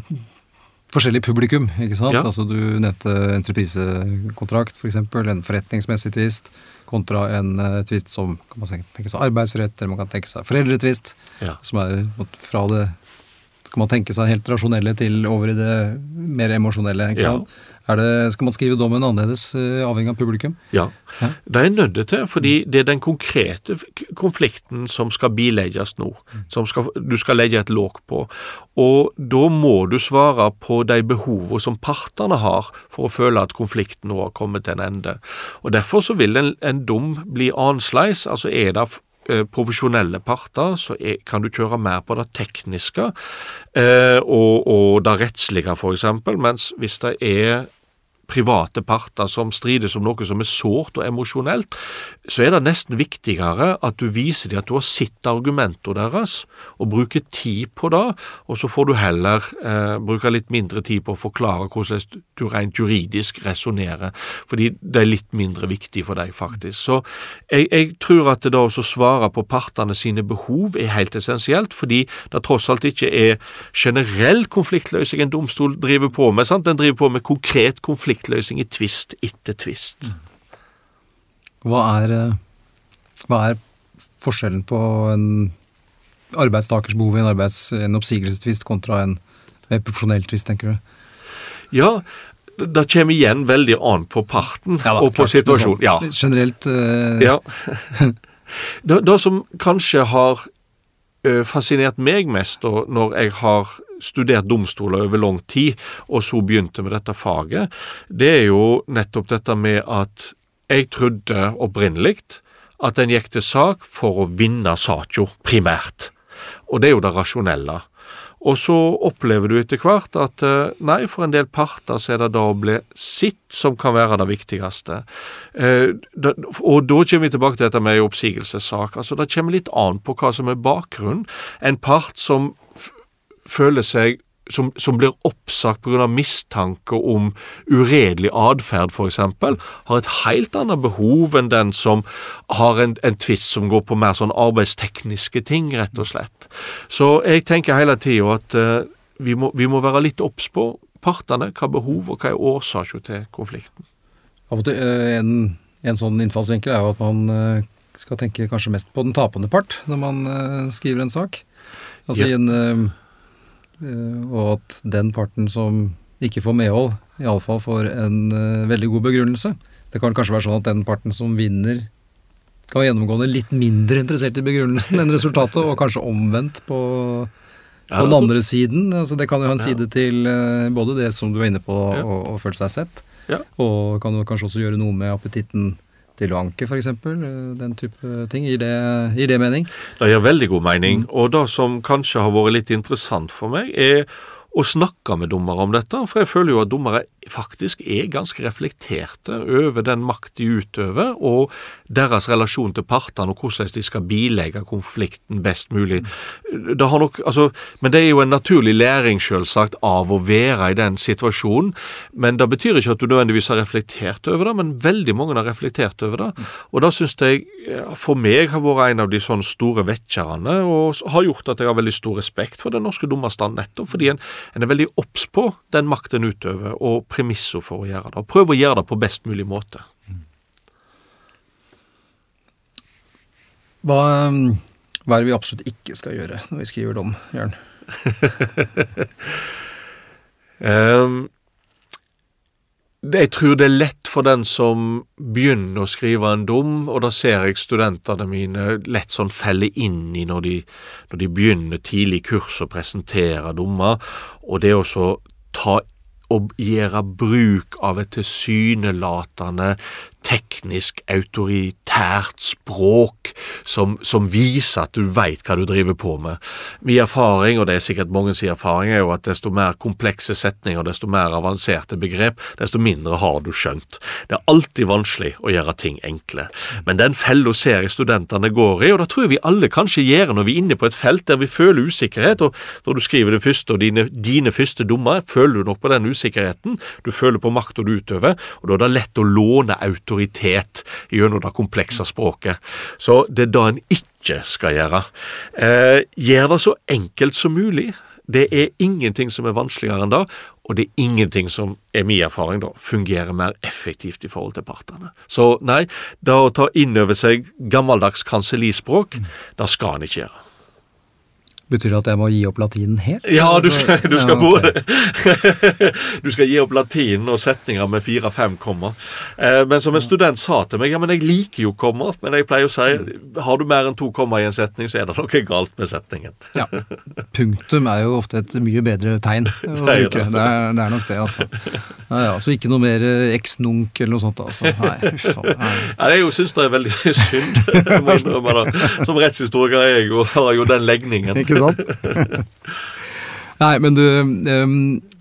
forskjellig publikum. ikke sant? Ja. Altså Du nevnte entreprisekontrakt, f.eks. For en forretningsmessig tvist kontra en uh, tvist som kan man tenke seg arbeidsrett, eller man kan tenke seg foreldretvist. Ja. Som er fra det Skal man tenke seg helt rasjonelle til over i det mer emosjonelle? ikke Ja. sant? Er det, skal man skrive dommen annerledes, eh, avhengig av publikum? Ja, Ja. det er nødt til, fordi det er den konkrete konflikten som skal bilegges nå, som skal, du skal legge et låg på. Og da må du svare på de behovene som partene har for å føle at konflikten nå har kommet til en ende. Og Derfor så vil en, en dom bli annerledes. Altså er det profesjonelle parter, så er, kan du kjøre mer på det tekniske eh, og, og det rettslige, f.eks., mens hvis det er private parter som strides om noe som er sårt og emosjonelt, så er det nesten viktigere at du viser dem at du har sett argumentene deres, og bruker tid på det, og så får du heller eh, bruke litt mindre tid på å forklare hvordan du rent juridisk resonnerer, fordi det er litt mindre viktig for deg, faktisk. Så jeg, jeg tror at det da å svare på partene sine behov er helt essensielt, fordi det tross alt ikke er generell konfliktløsning en domstol driver på med. sant? Den driver på med konkret konfliktløsning i tvist etter tvist. Hva er, eh, hva er forskjellen på en arbeidstakers behov i en, arbeids, en oppsigelsestvist kontra en mer profesjonell tvist, tenker du? Ja, det kommer igjen veldig an på parten Ja da, og på klart, situasjonen. Ja. sånn Generelt eh, Ja. Det, det som kanskje har fascinert meg mest da, når jeg har studert domstoler over lang tid, og så begynte med dette faget, det er jo nettopp dette med at jeg trodde opprinnelig at en gikk til sak for å vinne saka, primært. Og det er jo det rasjonelle. Og så opplever du etter hvert at eh, nei, for en del parter så er det da å bli sitt som kan være det viktigste. Eh, og da kommer vi tilbake til dette med oppsigelsessak. Altså, det kommer litt an på hva som er bakgrunnen. En part som føler seg som, som blir oppsagt pga. mistanke om uredelig atferd, f.eks., har et helt annet behov enn den som har en, en tvist som går på mer sånn arbeidstekniske ting, rett og slett. Så jeg tenker hele tida at uh, vi, må, vi må være litt obs på partene, hva behov og hva er årsaken til konflikten. Eh, en, en sånn innfallsvinkel er jo at man eh, skal tenke kanskje mest på den tapende part når man skriver en sak. Altså Ja. i en, og at den parten som ikke får medhold, iallfall får en eh, veldig god begrunnelse. Det kan kanskje være sånn at den parten som vinner, kan være gjennomgående litt mindre interessert i begrunnelsen enn resultatet, og kanskje omvendt på, på den andre siden. Altså det kan jo ha en side til eh, både det som du var inne på, å og føle seg sett, Ja. og kan jo kanskje også gjøre noe med appetitten til å anke, f.eks. Den type ting. Gir det, gir det mening? Det gir veldig god mening. Og det som kanskje har vært litt interessant for meg, er å snakke med dommere om dette. For jeg føler jo at dommere faktisk er ganske reflekterte over den makt de utøver, og deres relasjon til partene, og hvordan de skal bilegge konflikten best mulig. Det nok, altså, men det er jo en naturlig læring, selvsagt, av å være i den situasjonen. Men det betyr ikke at du nødvendigvis har reflektert over det, men veldig mange har reflektert over det. Og det syns jeg eh, for meg har vært en av de sånne store vekkerne, og har gjort at jeg har veldig stor respekt for den norske dommerstanden, nettopp fordi en, en er veldig obs på den makt en utøver, og premisser for å gjøre det. Og prøve å gjøre det på best mulig måte. Hva, um, hva er det vi absolutt ikke skal gjøre når vi skriver dom, Jørn? um, jeg tror det er lett for den som begynner å skrive en dom, og da ser jeg studentene mine lett sånn felle inn i når de, når de begynner tidlig kurs å presentere dommer, og det å ta og gjøre bruk av et tilsynelatende teknisk autoritært språk som, som viser at du veit hva du driver på med. Min erfaring, og det er sikkert mange sin erfaring, er jo at desto mer komplekse setninger, desto mer avanserte begrep, desto mindre har du skjønt. Det er alltid vanskelig å gjøre ting enkle. Men den fella ser jeg studentene går i, og da tror jeg vi alle kanskje gjør når vi er inne på et felt der vi føler usikkerhet, og når du skriver den første, og dine, dine første dommer, føler du nok på den usikkerheten. Du føler på makta du utøver, og da er det lett å låne autoritet gjennom det komplekse språket. Så det er det en ikke skal gjøre. Eh, gjør det så enkelt som mulig. Det er ingenting som er vanskeligere enn det, og det er ingenting som er min erfaring da, fungerer mer effektivt i forhold til partene. Så nei, det å ta inn over seg gammeldags kansellispråk, det skal en ikke gjøre. Betyr det at jeg må gi opp latinen helt? Ja, du skal, du skal, Ja, okay. du skal gi opp latinen og setninger med fire-fem komma. Eh, men som en student sa til meg, ja, men jeg liker jo komma. Men jeg pleier å si, har du mer enn to komma i en setning, så er det noe galt med setningen. Ja. Punktum er jo ofte et mye bedre tegn å Det bruke. det. Er, det er nok det, altså. Ja, ja, så ikke noe mer eh, eks-nunk eller noe sånt, altså. Nei, uff a meg. Ja, jeg syns det er veldig synd. Jeg må innrømme det. Som rettshistoriker er jeg har jeg jo den legningen. Ikke sant? Nei, men du,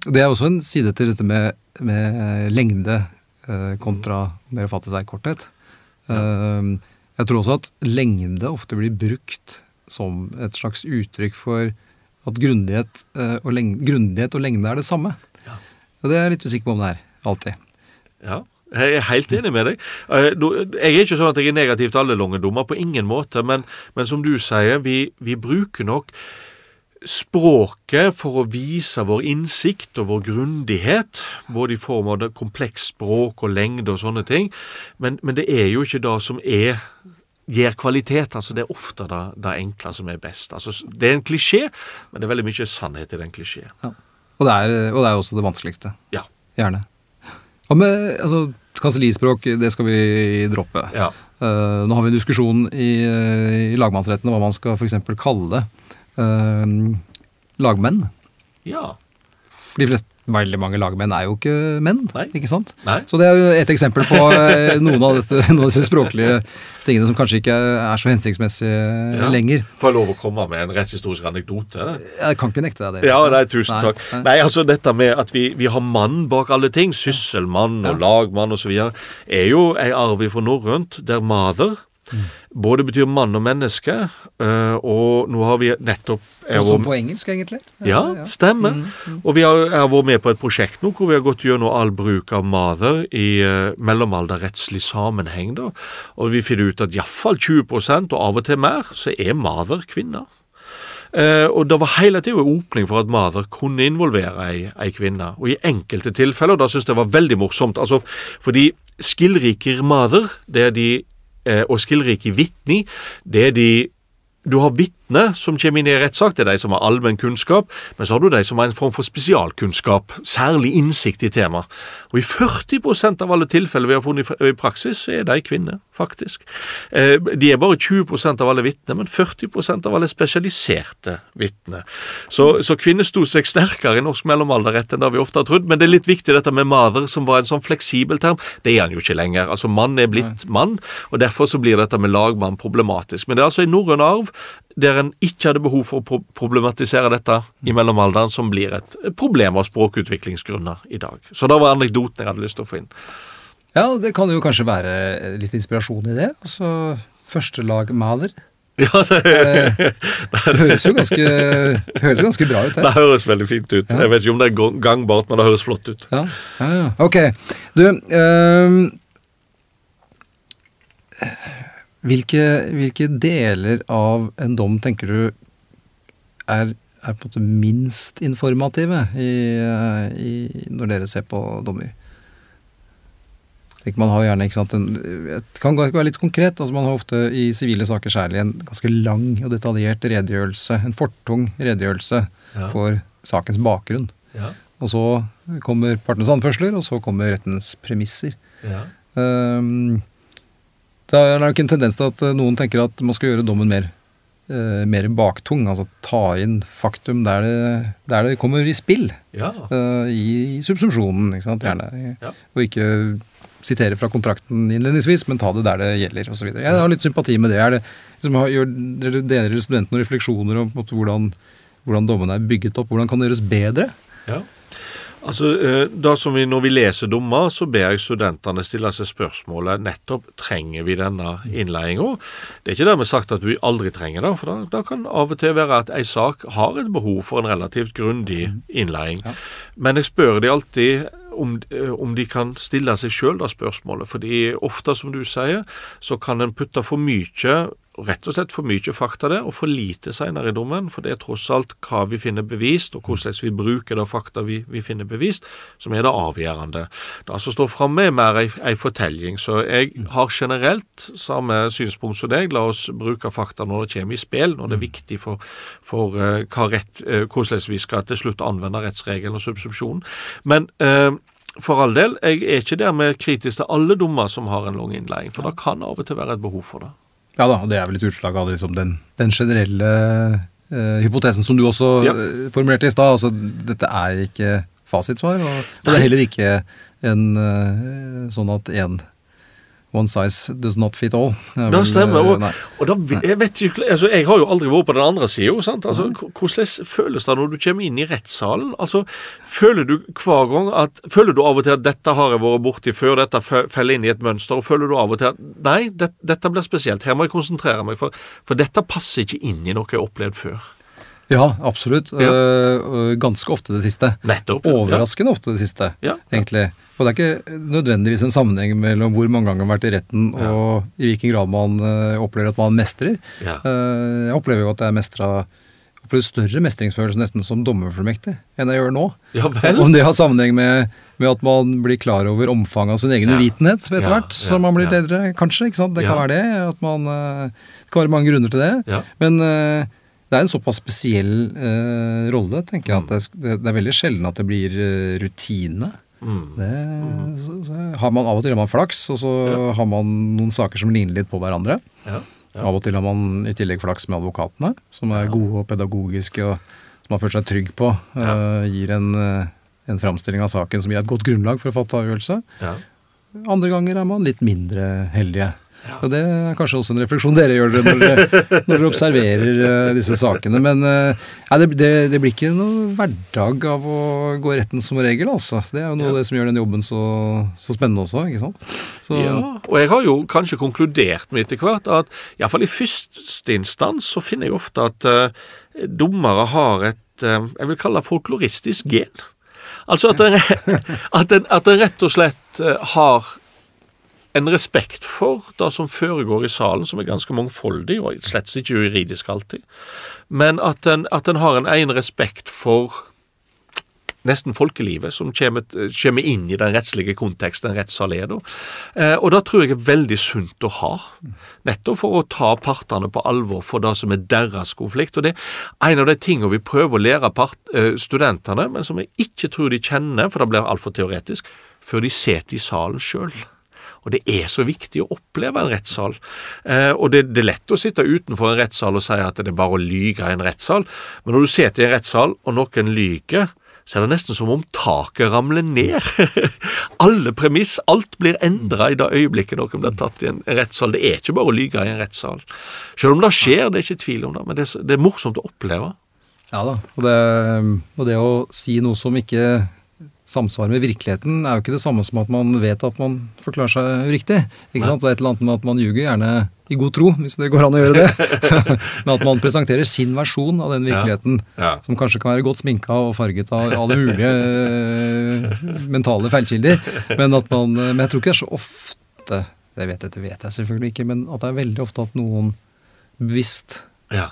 det er også en side til dette med, med lengde eh, kontra mer fatte seg korthet. Ehm, jeg tror også at lengde ofte blir brukt som et slags uttrykk for at grundighet, eh, og, lengde, grundighet og lengde er det samme. Ja. Og det er jeg litt usikker på om det er, alltid. Ja, jeg er helt enig med deg. Eh, Jeg er ikke sånn at jeg er negativ til alle longedommer, på ingen måte, men, men som du sier, vi, vi bruker nok språket for å vise vår innsikt og vår grundighet, både i form av det kompleks språk og lengde og sånne ting, men, men det er jo ikke det som er gir kvalitet. altså Det er ofte det, det enkle som er best. altså Det er en klisjé, men det er veldig mye sannhet i den klisjeen. Ja. Og, det og det er også det vanskeligste. Ja. Gjerne. Og med altså, kansellispråk, det skal vi droppe. Ja. Uh, nå har vi en diskusjon i, eh, i lagmannsretten om hva man skal f.eks. kalle uh, lagmenn. ja. For de fleste, veldig mange lagmenn er jo ikke menn, Nei. ikke sant? Nei. Så det er jo et eksempel på eh, noen, av dette, noen av disse språklige tingene som kanskje ikke er så hensiktsmessige Ja. lenger. Får jeg lov å komme med en rettshistorisk anekdote? Jeg kan ikke nekte deg det. Ja, nei, tusen takk. Nei. Nei, altså dette med at vi, vi har mann bak alle ting, sysselmann og lagmann osv., er jo ei arv fra norrønt, der mother Mm. både betyr mann og menneske, øh, og nå har vi nettopp Også vår- på engelsk, egentlig. ja, stemmer. Og vi har, har vært med på et prosjekt nå hvor vi har gått gjennom all bruk av mother i uh, mellomalderrettslig sammenheng. da, Og vi finner ut at iallfall 20 og av og til mer, så er mother kvinner. Uh, og det var hele en åpning for at mother kunne involvere ei, ei kvinne. Og i enkelte tilfeller, da syns jeg det var veldig morsomt, altså fordi skillriker mother, det er de, eh, og skillrike vitni, det er de du har vitner som kommer inn i en rettssak, det er de som har allmenn kunnskap, men så har du de som har en form for spesialkunnskap, særlig innsikt i temaet. Og i 40% av alle tilfeller vi har funnet i praksis, så er de kvinner, faktisk. Eh, De er bare 20% av alle vitner, men 40% av alle spesialiserte vitner. Så, så kvinner sto seg sterkere i norsk mellomalderrett enn det vi ofte har trodd, men det er litt viktig dette med maver, som var en sånn fleksibel term. Det er han jo ikke lenger. Altså Mann er blitt mann, og derfor så blir dette med lagmann problematisk. Men det er altså en norrøn arv der en ikke hadde behov for å problematisere dette i mellomalderen, som blir et problem av språkutviklingsgrunner i dag. Så det var anekdoten jeg hadde lyst til å få inn. Ja, og det kan jo kanskje være litt inspirasjon i det. Altså, førstelagmaler. Ja, det, Det høres jo ganske, høres ganske bra ut her. det høres veldig fint ut. Jeg vet ikke om det er gangbart, men det høres flott ut. Ja, ja, ja. Ok. Du, ehm, hvilke, hvilke deler av en dom tenker du er, er på en måte minst informative i, i, når dere ser på dommer? Man har gjerne, ikke sant, en, det kan være litt konkret. altså Man har ofte i sivile saker særlig en ganske lang og detaljert redegjørelse, en fortung redegjørelse Ja. for sakens bakgrunn. Ja, Og så kommer partenes anførsler, og så kommer rettens premisser. ja. Um, det er nok en tendens til at eh, noen tenker at man skal gjøre dommen mer, eh, mer baktung. Altså ta inn faktum der det, der det kommer i spill. ja. eh, i subsumpsjonen, ikke sant. Gjerne. Ja. Og ikke sitere fra kontrakten innledningsvis, men ta det der det gjelder, osv. Jeg har litt sympati med det. Er det liksom, gjør deler studentene refleksjoner om måte, hvordan, hvordan dommene er bygget opp? Hvordan kan det gjøres bedre? Ja. Altså, eh, da som vi, Når vi leser dommer, så ber jeg studentene stille seg spørsmålet nettopp trenger vi denne innleiinga. Det er ikke dermed sagt at vi aldri trenger det, for da, da kan av og til være at ei sak har et behov for en relativt grundig innleiing. Ja. Men jeg spør de alltid om, eh, om de kan stille seg sjøl det spørsmålet. Fordi ofte, som du sier, så kan en putte for mye rett og slett for mye fakta der, og for lite senere i dommen. For det er tross alt hva vi finner bevist, og hvordan vi bruker det fakta vi, vi finner bevist, som er det avgjørende. Det som står framme, er mer ei, ei fortelling. Så jeg har generelt samme synspunkt som deg. La oss bruke fakta når det kommer i spill, når det er viktig for, for uh, rett, uh, hvordan vi skal til slutt anvende rettsregelen og subsumpsjonen. Men uh, for all del, jeg er ikke dermed kritisk til alle dommer som har en lang innleiing, for det kan av og til være et behov for det. Ja da, og det er vel et utslag av liksom den, den, generelle uh, hypotesen som du også ja. uh, formulerte i stad. Altså, dette er ikke fasitsvar, og, og det er heller ikke en uh, sånn at én One size does not fit all. Det stemmer. Og, og da, jeg, vet ikke, altså, jeg har jo aldri vært på den andre sida. Altså, hvordan føles det når du kommer inn i rettssalen? Altså, føler du hver gang at Føler du av og til at 'dette har jeg vært borti før', dette faller inn i et mønster? Og føler du av og til at 'nei, det, dette blir spesielt', her må jeg konsentrere meg, for, for dette passer ikke inn i noe jeg har opplevd før'? Ja, absolutt. Ja. Uh, ganske ofte det siste. Nettopp. Overraskende ja. ofte det siste, ja. egentlig. Og det er ikke nødvendigvis en sammenheng mellom hvor mange ganger man har vært i retten og i hvilken grad man uh, opplever at man mestrer. Uh, jeg opplever jo at jeg mestra opplever større mestringsfølelse nesten som dommerfullmektig enn jeg gjør nå. Ja, vel. Om det har sammenheng med, med, at man blir klar over omfanget av sin egen uvitenhet etter hvert som man blir eldre, kanskje. ikke sant? Det kan være det. at man, Det kan være mange grunner til det. Men det er en såpass spesiell uh, rolle, tenker jeg, at det, det, er veldig sjelden at det blir uh, rutine. Mm. Det, så, så har man Av og til har man flaks, og så ja. har man noen saker som ligner litt på hverandre. Ja. Ja. Av og til har man i tillegg flaks med advokatene, som er gode og pedagogiske, og som man føler seg trygg på. Uh, gir en, en framstilling av saken som gir et godt grunnlag for å fatte avgjørelse. Andre ganger er man litt mindre heldige. Ja. Og Det er kanskje også en refleksjon dere gjør når dere, når dere observerer uh, disse sakene. Men uh, det, det, det, blir ikke noe hverdag av å gå retten som regel. altså. Det er jo noe ja. av det som gjør den jobben så, så spennende også. ikke sant? Så, ja, og jeg har jo kanskje konkludert med etter hvert at iallfall i første instans så finner jeg ofte at uh, dommere har et jeg vil kalle det folkloristisk gen. Altså at en, at en, at en rett og slett har en respekt for det som foregår i salen, som er ganske mangfoldig, og slett ikke juridisk alltid, men at en, at en har en egen respekt for nesten folkelivet, som kommer, inn i den rettslige konteksten en rettssal er. Eh, og det tror jeg er veldig sunt å ha, nettopp for å ta partene på alvor for det som er deres konflikt. Og Det er en av de tingene vi prøver å lære part, eh, studentene, men som jeg ikke tror de kjenner, for det blir altfor teoretisk, før de sitter i salen sjøl. Og det er så viktig å oppleve en rettssal. Eh, og det, det, er lett å sitte utenfor en rettssal og si at det er bare å lyge i en rettssal, men når du sitter i en rettssal og noen lyger, så er det nesten som om taket ramler ned. Alle premiss, alt blir endra i det øyeblikket noen blir tatt i en rettssal. Det er ikke bare å lyge i en rettssal. Selv om det skjer, det er ikke tvil om det, men det er, det er morsomt å oppleve. Ja da, og det, og det å si noe som ikke samsvar med virkeligheten er jo ikke det samme som at man vet at man forklarer seg riktig. Ikke sant? Så et eller annet med at man ljuger, gjerne i god tro, hvis det går an å gjøre det. Men at man presenterer sin versjon av den virkeligheten, ja. Ja. som kanskje kan være godt sminka og farget av alle mulige øh, mentale feilkilder. Men, at man, men jeg tror ikke det er så ofte det vet, Dette vet jeg selvfølgelig ikke, men at det er veldig ofte at noen bevisst ja.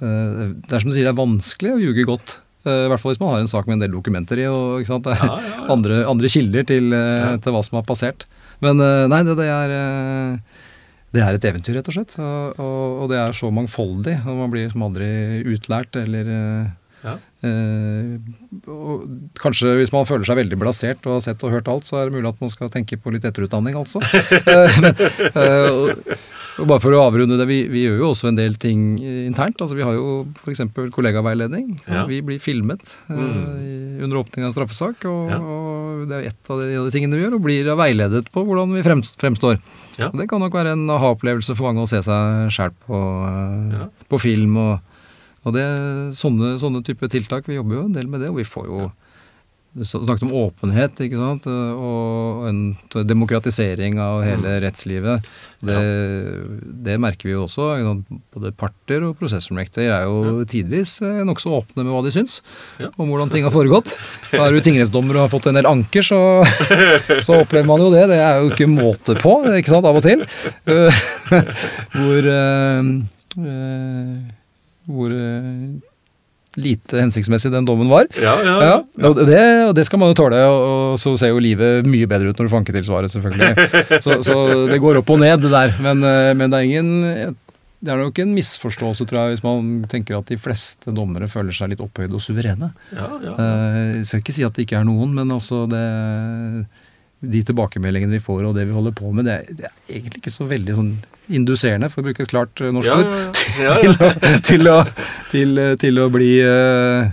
uh, Det er som du sier, det er vanskelig å ljuge godt. Eh, I hvert fall hvis man har en sak med en del dokumenter i og ja, ja, ja. Andre, andre, kilder til, eh, til, hva som har passert. Men eh, nei, det, det, er, det er et eventyr, rett og slett. Og, og, og det er så mangfoldig. og Man blir liksom aldri utlært eller ja. Eh, kanskje hvis man føler seg veldig blasert og har sett og hørt alt, så er det mulig at man skal tenke på litt etterutdanning, altså. Eh, og, og bare for å avrunde det, vi, vi, gjør jo også en del ting internt. altså Vi har jo f.eks. kollegaveiledning. Ja. Vi blir filmet eh, mm. under åpning av en straffesak. Og, ja. og det er ett av de, de, tingene vi gjør, og blir veiledet på hvordan vi fremstår. Ja. Det kan nok være en aha-opplevelse for mange å se seg sjæl på, på film. og og det, sånne, sånne type tiltak, vi jobber jo en del med det. Og vi får jo Du snakket om åpenhet, ikke sant, og en demokratisering av hele rettslivet. Det, det merker vi jo også. Både parter og prosessormekter er jo tidvis eh, nokså åpne med hva de syns om hvordan ting har foregått. Er du tingrettsdommer og har fått en del anker, så, så opplever man jo det. Det er jo ikke måte på, ikke sant, av og til. Eh, Hvor øh, eh, Hvor eh, lite hensiktsmessig den dommen var. Ja, ja. Ja, og det, og det skal man jo tåle, og, så ser jo livet mye bedre ut når du får anketilsvaret, selvfølgelig. Så, så det går opp og ned, det der. Men, eh, men det er ingen Det er nok en misforståelse, tror jeg, hvis man tenker at de fleste dommere føler seg litt opphøyde og suverene. ja, ja. Eh, Jeg skal ikke si at det ikke er noen, men altså det de tilbakemeldingene vi får og det vi holder på med, det er, det er egentlig ikke så veldig sånn induserende, for å bruke et klart eh, norsk Ja, ord, ja, ja. Ja, ja. til, til, til, eh, til å bli eh,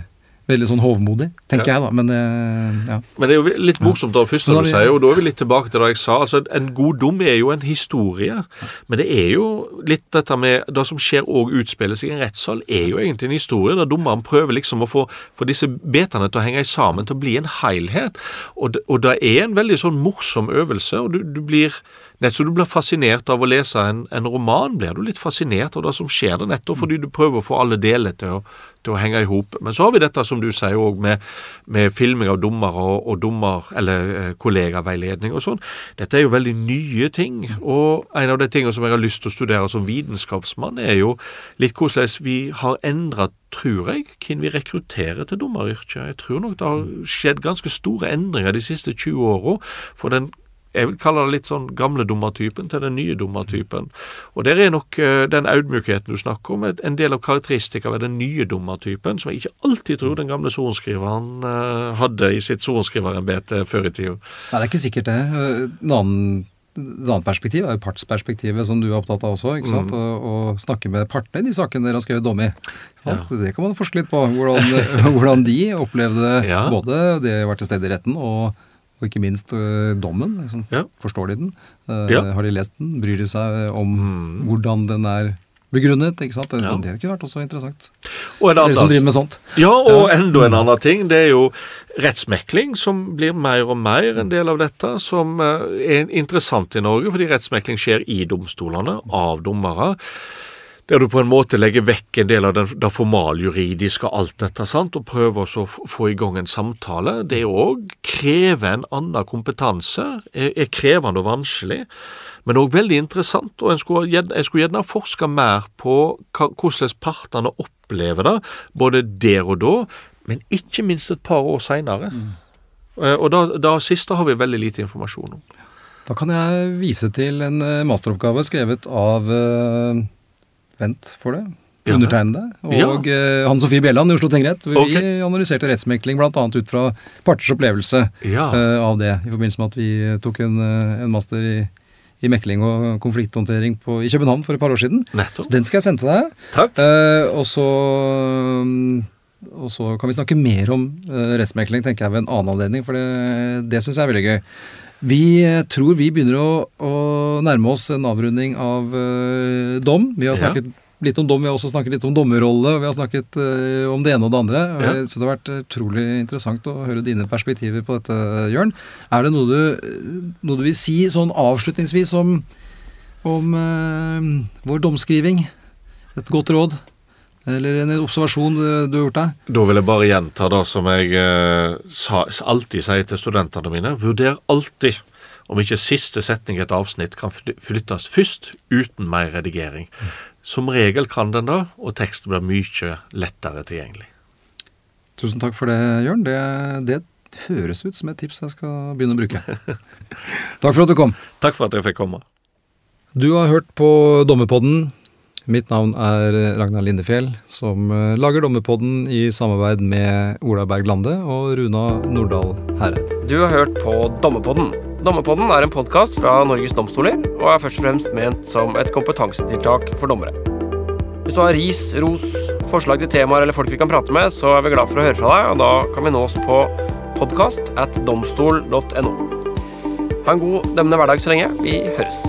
veldig sånn hovmodig, tenker jeg da. Men ja. Men det er jo litt morsomt da, først når du sier, og da er vi litt tilbake til det jeg sa. altså En god dom er jo en historie, men det er jo litt dette med Det som skjer og utspiller seg i en rettssal, er jo egentlig en historie der dommeren prøver liksom å få, få disse betene til å henge sammen, til å bli en helhet. Og, og det er en veldig sånn morsom øvelse, og du, du blir Nett så du blir fascinert av å lese en, en roman, blir du litt fascinert av det som skjer der, nettopp fordi du prøver å få alle deler til å, til å henge i hop. Men så har vi dette som du sier òg med, med filming av dommere og, og dommer, eller eh, kollegaveiledning og sånn. Dette er jo veldig nye ting. Og en av de tingene som jeg har lyst til å studere som vitenskapsmann, er jo litt hvordan vi har endra tror jeg, hvem vi rekrutterer til dommeryrket. Jeg tror nok det har skjedd ganske store endringer de siste 20 åra. For den jeg vil kalle det litt sånn gamle dommertypen til den nye dommertypen. Og der er nok eh, den audmjukheten du snakker om, en del av karakteristikken ved den nye dommertypen, som jeg ikke alltid tror den gamle sorenskriveren eh, hadde i sitt sorenskriverembete før i tida. Nei, det er ikke sikkert det. Eh, En annen, et annet perspektiv er jo partsperspektivet, som du er opptatt av også. ikke sant? Å, å snakke med partene i de sakene dere har skrevet dom i. Ja. Det kan man forske litt på. Hvordan, hvordan de opplevde Ja. både det å være til stede i retten og, og ikke minst ø, dommen. Liksom. Ja. Forstår de den? Uh, Ja. Har de lest den? Bryr de seg om hvordan den er begrunnet? ikke sant? Det, Ja. sånn, det kunne vært også interessant. Og en som annen driver med sånt. Ja, og Ja. enda en annen ting, det er jo rettsmekling, som blir mer og mer en del av dette, som eh, er interessant i Norge, fordi rettsmekling skjer i domstolene, av dommere. Der du på en måte legger vekk en del av den, det formaljuridiske og alt dette, sant, og prøver også å få i gang en samtale. Det òg krever en annen kompetanse, er, er krevende og vanskelig. Men òg veldig interessant, og skulle, jeg skulle gjerne forska mer på hvordan partene opplever det, både der og da, men ikke minst et par år seinere. Og da, da siste har vi veldig lite informasjon om. Da kan jeg vise til en eh, masteroppgave skrevet av eh, Vent for det. Ja. Undertegnede og ja. Hanne Sofie Bjelland i Oslo tingrett. Vi okay. Analyserte rettsmekling bl.a. ut fra parters opplevelse Ja. uh, av det, i forbindelse med at vi tok en, eh, en master i, i mekling og konflikthåndtering på, i København for et par år siden. Nettopp. Så den skal jeg sende til deg. Takk. Uh, og så um, og så kan vi snakke mer om uh, rettsmekling tenker jeg ved en annen anledning, for det, det syns jeg er veldig gøy. Vi eh, tror vi begynner å, å nærme oss en avrunding av uh, dom. Vi har Ja. snakket litt om dom, vi har også snakket litt om dommerrolle, og vi har snakket uh, om det ene og det andre. Ja. Så det har vært utrolig interessant å høre dine perspektiver på dette, Jørn. Er det noe du, noe du vil si sånn avslutningsvis om, om uh, vår domskriving? Et godt råd? Eller en observasjon du, du har gjort deg? Da vil jeg bare gjenta det som jeg eh, sa, alltid sier til studentene mine. Vurder alltid om ikke siste setning i et avsnitt kan flyttes først, uten mer redigering. Som regel kan den det, og teksten blir mye lettere tilgjengelig. Tusen takk for det, Jørn. Det, det høres ut som et tips jeg skal begynne å bruke. takk for at du kom. Takk for at jeg fikk komme. Du har hørt på Dommerpodden. Mitt navn er Ragnar Lindefjell, som eh, lager Dommerpodden i samarbeid med Ola Berg Lande og Runa Nordahl Hereid. Du har hørt på Dommerpodden. Dommerpodden er en podkast fra Norges domstoler og er først og fremst ment som et kompetansetiltak for dommere. Hvis du har ris, ros, forslag til temaer eller folk vi kan prate med, så er vi glad for å høre fra deg, og da kan vi nås på podkast at domstol.no. Ha en god dømmende hverdag så lenge. Vi høres.